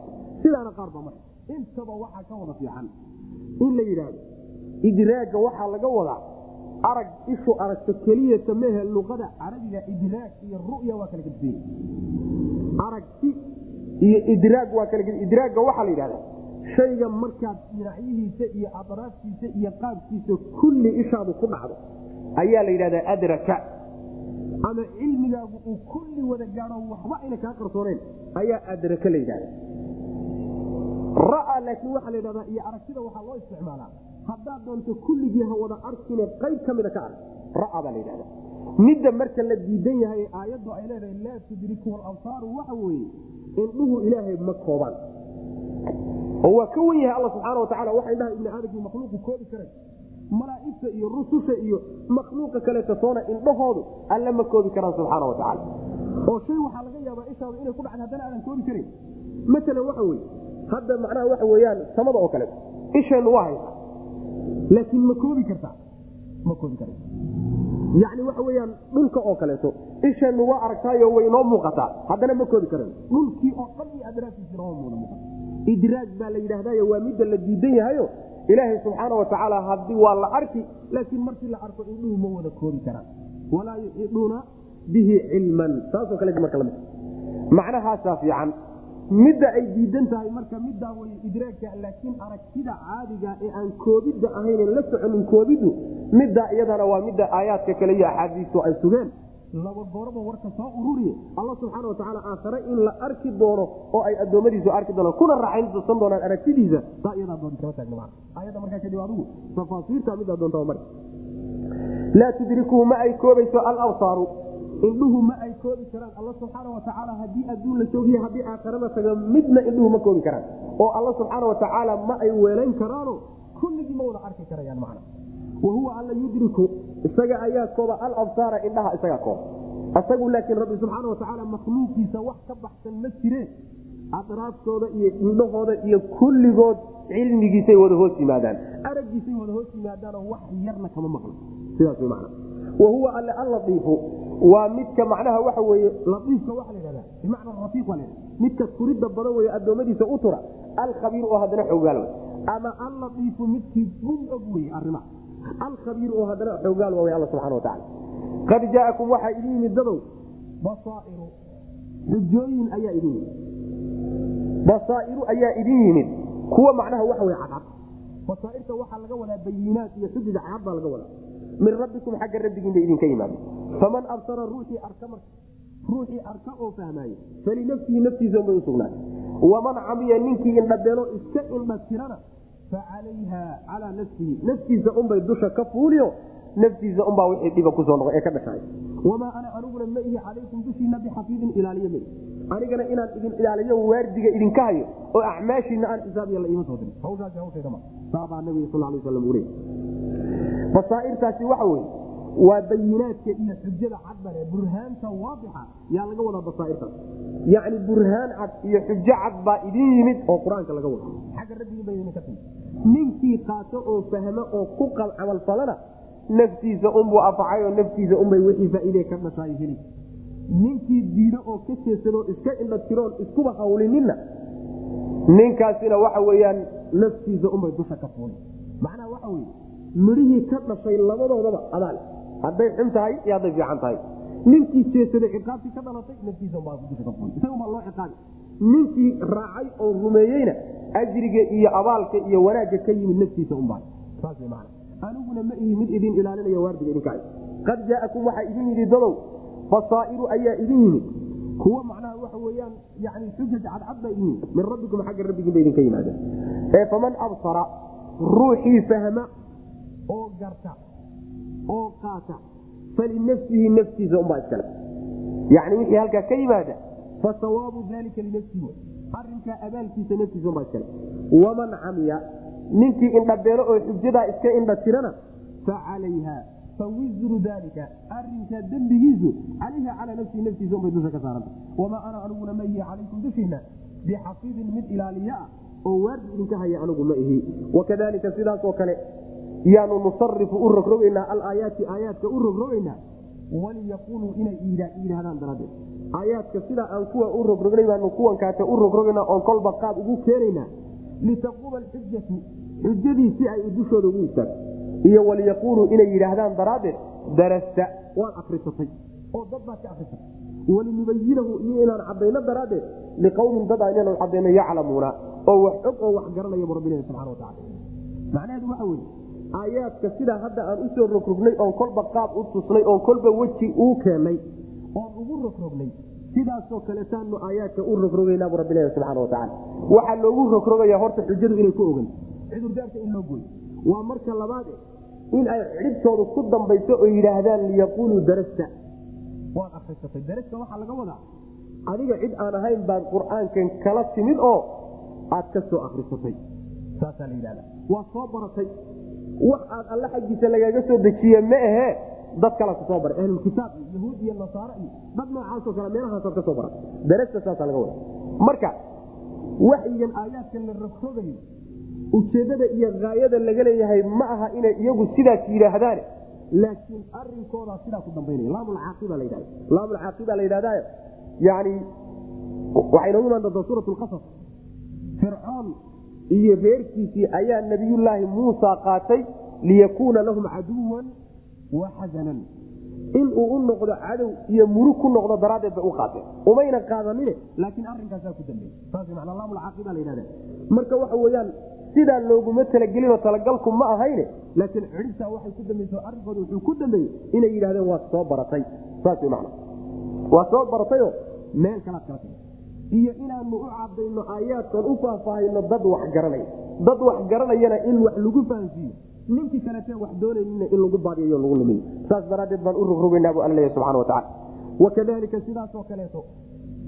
sidaana qaar baa marka intaba waxaa ka wada fiican in la yidhaahdo idraagga waxaa laga wadaa arag ishu aragto keliyata mehe luqada carabiga idraag iyo ru'ya waa kala kadisanya aragti iyo idraag waa idraagga waxaa la yidhahdaa shayga markaad dhinacyihiisa iyo adraaftiisa iyo qaabkiisa kulli ishaadu ku dhacdo ayaa la yidhahdaa adraka. Ama cilmigaagu uu kulli wada gaado waxba ayna kaa qarsooneen ayaa adraka la yidhahda ra'a laakiin waxaa la yidhahdaa iyo aragtida waxaa loo isticmaalaa. Haddaad doonto kulligii ha wada arkine qayb ka mida ka arag. Ra'a baa la yidhahda midda marka la diidan yahay aayaddu ay leedahay laa tudriku labsaaru waxa weeye indhuhu ilaahay ma koobaan. Oo waa ka wen yahay alla subxaana watacala waxa indhaha ibni aadamkii makhluuqu koobi karay malaa'igta iyo rususha iyo makhluuqa kaleeta toona indhahoodu alle ma koobi karaan subxaana wa tacaala. Oo shay waxaa laga yaabaa ishaadu inay ku dhacda haddana aadan koobi karan maalan waxa weye hadda macnaha waxa weeyaan samada oo kaleeto isheennu waa haysaa laakiin ma koobi kartaa. Ma koobi kara yacni waxa weyaan dhulka oo kaleeto isheennu waa aragtaayo way inoo muuqataa haddana ma koobi karan dhulkii oo dhan iyo adraaftiisina waa muuda muuqata idraag baa la yidhaahdayo waa midda la diidan yahayo ilaahay subxaana wa tacaala haddii waa la arki laakiin markii la arko indhuhu ma wada koobi karaan. Walaa yuxiiduuna bihi cilman. Saasoo kale marka la mid macnahaasaa fiican midda ay diidan tahay marka middaa way idraagka laakiin aragtida caadiga ee aan koobidda ahaynen la soconin koobiddu middaa iyadana waa midda aayaadka kale iyo axaadiistu ay sugeen. Laba gooraba warka soo ururiye alla subxaana watacaala aakhare in la arki doono oo ay addoommadiisu arki doonaan kuna raaxaysan doonaan aragtidiisa. Taa iyadaa doonta kama taagna ayadda markaa kadib adigu tafaasiirta middaa doonta mari laa tudrikuhu ma ay koobayso alabsaaru indhuhu ma ay koobi karaan. Alla subxaana watacaala haddii adduun la joogiy haddii aakharada taga midna indhuhu ma koobi karaan. Oo alla subxaana watacaala ma ay weelayn karaano kulligii ma wada arki karayaan macna. Wahuwa alla yudriku isaga ayaa kooba alabsaara indhaha isagaa kooba isagu laakiin rabbi subxaana watacaala makhluuqiisa wax ka baxsan ma jireen. Adraaftooda iyo indhahooda iyo kulligood cilmigiisay wada hoos yimaadaan. Aragiisay wada hoos yimaadaanoo wax yarna kama maqlo. Sidaas man wahuwa alle allaiifu waa midka macnaha waxa weye laiifka waa lahahda bimacna lahahda midka turidda badan wey addoommadiisa u tura alkhabiir oo haddana xoogaal ama allaiifu midkii gun og wey arimaha alkhabiir oo haddana xoogaal waa alla subxana watacaala qad jaa'akum waxaa idin yimid dadow basaa'iru. Xujooyin ayaa idin yimid. Basaa'iru ayaa idin yimid. Kuwa macnaha waxa wey cadcad basaairta waxaa laga wadaa bayinaat iyo xujaj cadcad baa laga wadaa min rabbikum xagga rabbigiin bay idinka yimaadeen faman absara ruuxii arka marka ruuxii arka oo fahmaaye falinafsihi naftiisa unbay usugnaatay waman camiya ninkii indhabeelo iska indha tirana facalayha calaa nafsihi. Naftiisa unbay dusha ka fuuliyo naftiisa unbaa wixii dhiba ku soo noqo ee ka dhashaay wamaa ana aniguna ma ihi calaykum dushiina bixafiidin ilaaliyo ma anigana inaan idin ilaaliyo waardiga idinka hayo oo acmaashiina aan xisaabiya la iima soo dirin. Hawshaasi hawshaydama saabaa nabiga sal lay waslam uu basaairtaasi waxa weye waa bayinaadka iyo xujada cadbare burhaanta waadixa yaa laga wadaa basaairtaas yacni burhaan cad iyo xujo cad baa idin yimid oo qur'aanka laga wada xagga rabbigiin ba idinka timi ninkii qaato oo fahmo oo ku camalfalana naftiisa unbuu afacay oo naftiisa unbay wixii faa'iide ka dhashaay heli ninkii diido oo ka jeesadoo iska indha iskuba hawlininna ninkaasina waxa weyaan naftiisa unbay dusha ka fuuli macnaha waxa weye midhihii ka dhashay labadoodaba adaal. Hadday xun tahay iyo hadday fiican tahay. Ninkii jeesaday ciqaabtii ka dhalatay naftiisabaa dusha ka fuuli isagunbaa loo ciqaabi ninkii raacay oo rumeeyeyna ajriga iyo abaalka iyo wanaagga ka yimid naftiisa unbaa saas man aniguna ma ihi mid idin ilaalinaya waardiga idinka qad jaa'akum waxaa idin yidhi dadow basaa'iru ayaa idin yimid. Kuwa macnaha waxa weyaan yani xujaj cadcad baa idin yimid. Min rabbikum xagga rabbigiin ba idinka yimaadeen ee faman absara ruuxii fahma oo garta oo qaata. Falinafsihi naftiisa unbaa iskale yani wixii halkaa ka yimaada fasawaabu dalika linafsihi. Arinkaa abaalkiisa naftiisa unbaa iskale waman camiya ninkii indhabeelo oo xujadaa iska indha tirana facalayha fawisru dalika arinkaa dembigiisu calayha calaa nafsihi naftiisa unbay dusha ka saaranta. Wamaa ana aniguna ma ihi calaykum dushiina bixafiidin mid ilaaliya ah oo waardi idinka haya anigu ma ihi. Wakadalika sidaasoo kale yaanu nusarifu u rogrogaynaa alaayaati aayaadka u rogrogaynaa waliyaquuluu inay yidhaahdaan daraaddeed. Aayaadka sidaa aan kuwa u rogrognay baanu kuwan kaate u rogrogaynaa oon kolba qaad ugu keenaynaa. Litaquuma alxujatu xujadii si ay dushooda ugu istaagto iyo waliyaquuluu inay yidhaahdaan daraaddeed darasta waad akrisatay oo dad baad ka akrisatay walinubayinahu iyo inaan cadayno daraaddeed liqowmin dad a inaan cadayno yaclamuuna oo wax og oo wax garanaya bu rabbilahi subxana watacala macnaheedu waxa weye aayaadka sidaa hadda aan u soo rogrognay oon kolba qaab u tusnay oon kolba weji uu keennay oon ugu rogrognay sidaasoo kaletaanu aayaadka u rogrogeynaabu rabbilahi subxana watacala waxaa loogu rogrogaya horta xujadu inay ku ogan cudurdaarka in loo gooyo. Waa marka labaade in ay cidhibtoodu ku dambayso oo yidhaahdaan liyaquuluu darasta. Waad akrisatay darasta waxaa laga wadaa adiga cid aan ahayn baad qur'aankan kala timid oo aad ka soo akrisatay saasaa la yidhahda waad soo baratay wax aad alle xaggiisa lagaaga soo dejiye ma ahee dad kala ku soo baray. Ahlulkitaab iyo yahuud iyo nasaare iyo dad noocaasoo kale meelahaasaad ka soo baratay darasta saasaa laga wada marka waxyigan aayaadkan la rogrogayo ujeeddada iyo haayada laga leeyahay ma aha inay iyagu sidaas yidhaahdaane laakiin arinkoodaa sidaa ku dambaynaya. Laamulcaaqiba la yidhahda laamulcaaqiba la yidhahdayo yani waxay noogu imaan doontaa suurat fircoon iyo reerkiisii ayaa nabiyullaahi muusa qaatay liyakuuna lahum caduwan wa xasanan. Inuu u noqdo cadow iyo murug ku noqdo daraaddeed bay u qaateen. Umayna qaadanine laakiin arinkaasaa ku yidhahda marka waxa weeyaan sidaa looguma talagelinoo talagalku ma ahayne laakiin cidhibtaa waxay ku dambayso arrinkooda wuxuu ku dambeeyey inay yidhahdeen waad soo baratay. Saas man soo baratayoo meel kalaad kala tagay iyo inaanu u cadayno aayaadkan u faahfaahayno dad wax garanaya. Dad wax garanayana in wax lagu fahansiiyo. Ninkii kalete wax doonaynin in lagu baadiyayo lagu lumiyo. Saas daraaddeed baan u rogrogeynaa bu alla leeya subxana watacala wakadalika sidaasoo kaleeto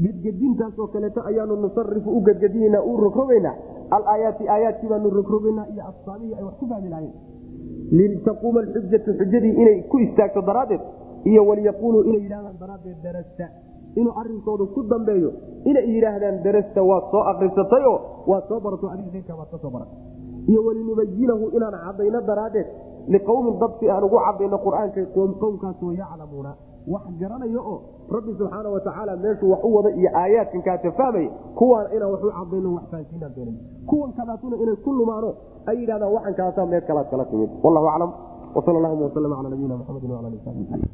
gedgedintaasoo kaleeto ayaanu nusarifu u gedgedinanaa u rogrogeynaa alaayaati aayaadkii baanu rogrogeynaa iyo asbaabihii ay wax ku fahmi lahayn litaquuma alxujatu xujadii inay ku istaagto daraaddeed iyo waliyaquuluu inay yidhahdaan daraaddeed darasta inuu arinkoodu ku dambeeyo. Inay yidhaahdaan darasta waad soo akrisatay oo waad soo barato adiga waad ka soo baratay iyo walinubayinahu inaan cadayno daraaddeed liqowmin dad si aan ugu cadayno qur'aanka qowmkaasoo yaclamuuna. Wax garanayo oo rabbi subxaana watacaala meeshuu wax u wada iyo aayaadkan kaata fahmaya kuwaana inaan wax u wax fahansiinaan doonan kuwan kadaatuna inay ku lumaano ay yidhahdaan waxan kaasaa meel kalaad kala timid. Wallahu aclam. Wsal allahuma waslm cala nabiyina mxamedi wala ali sabi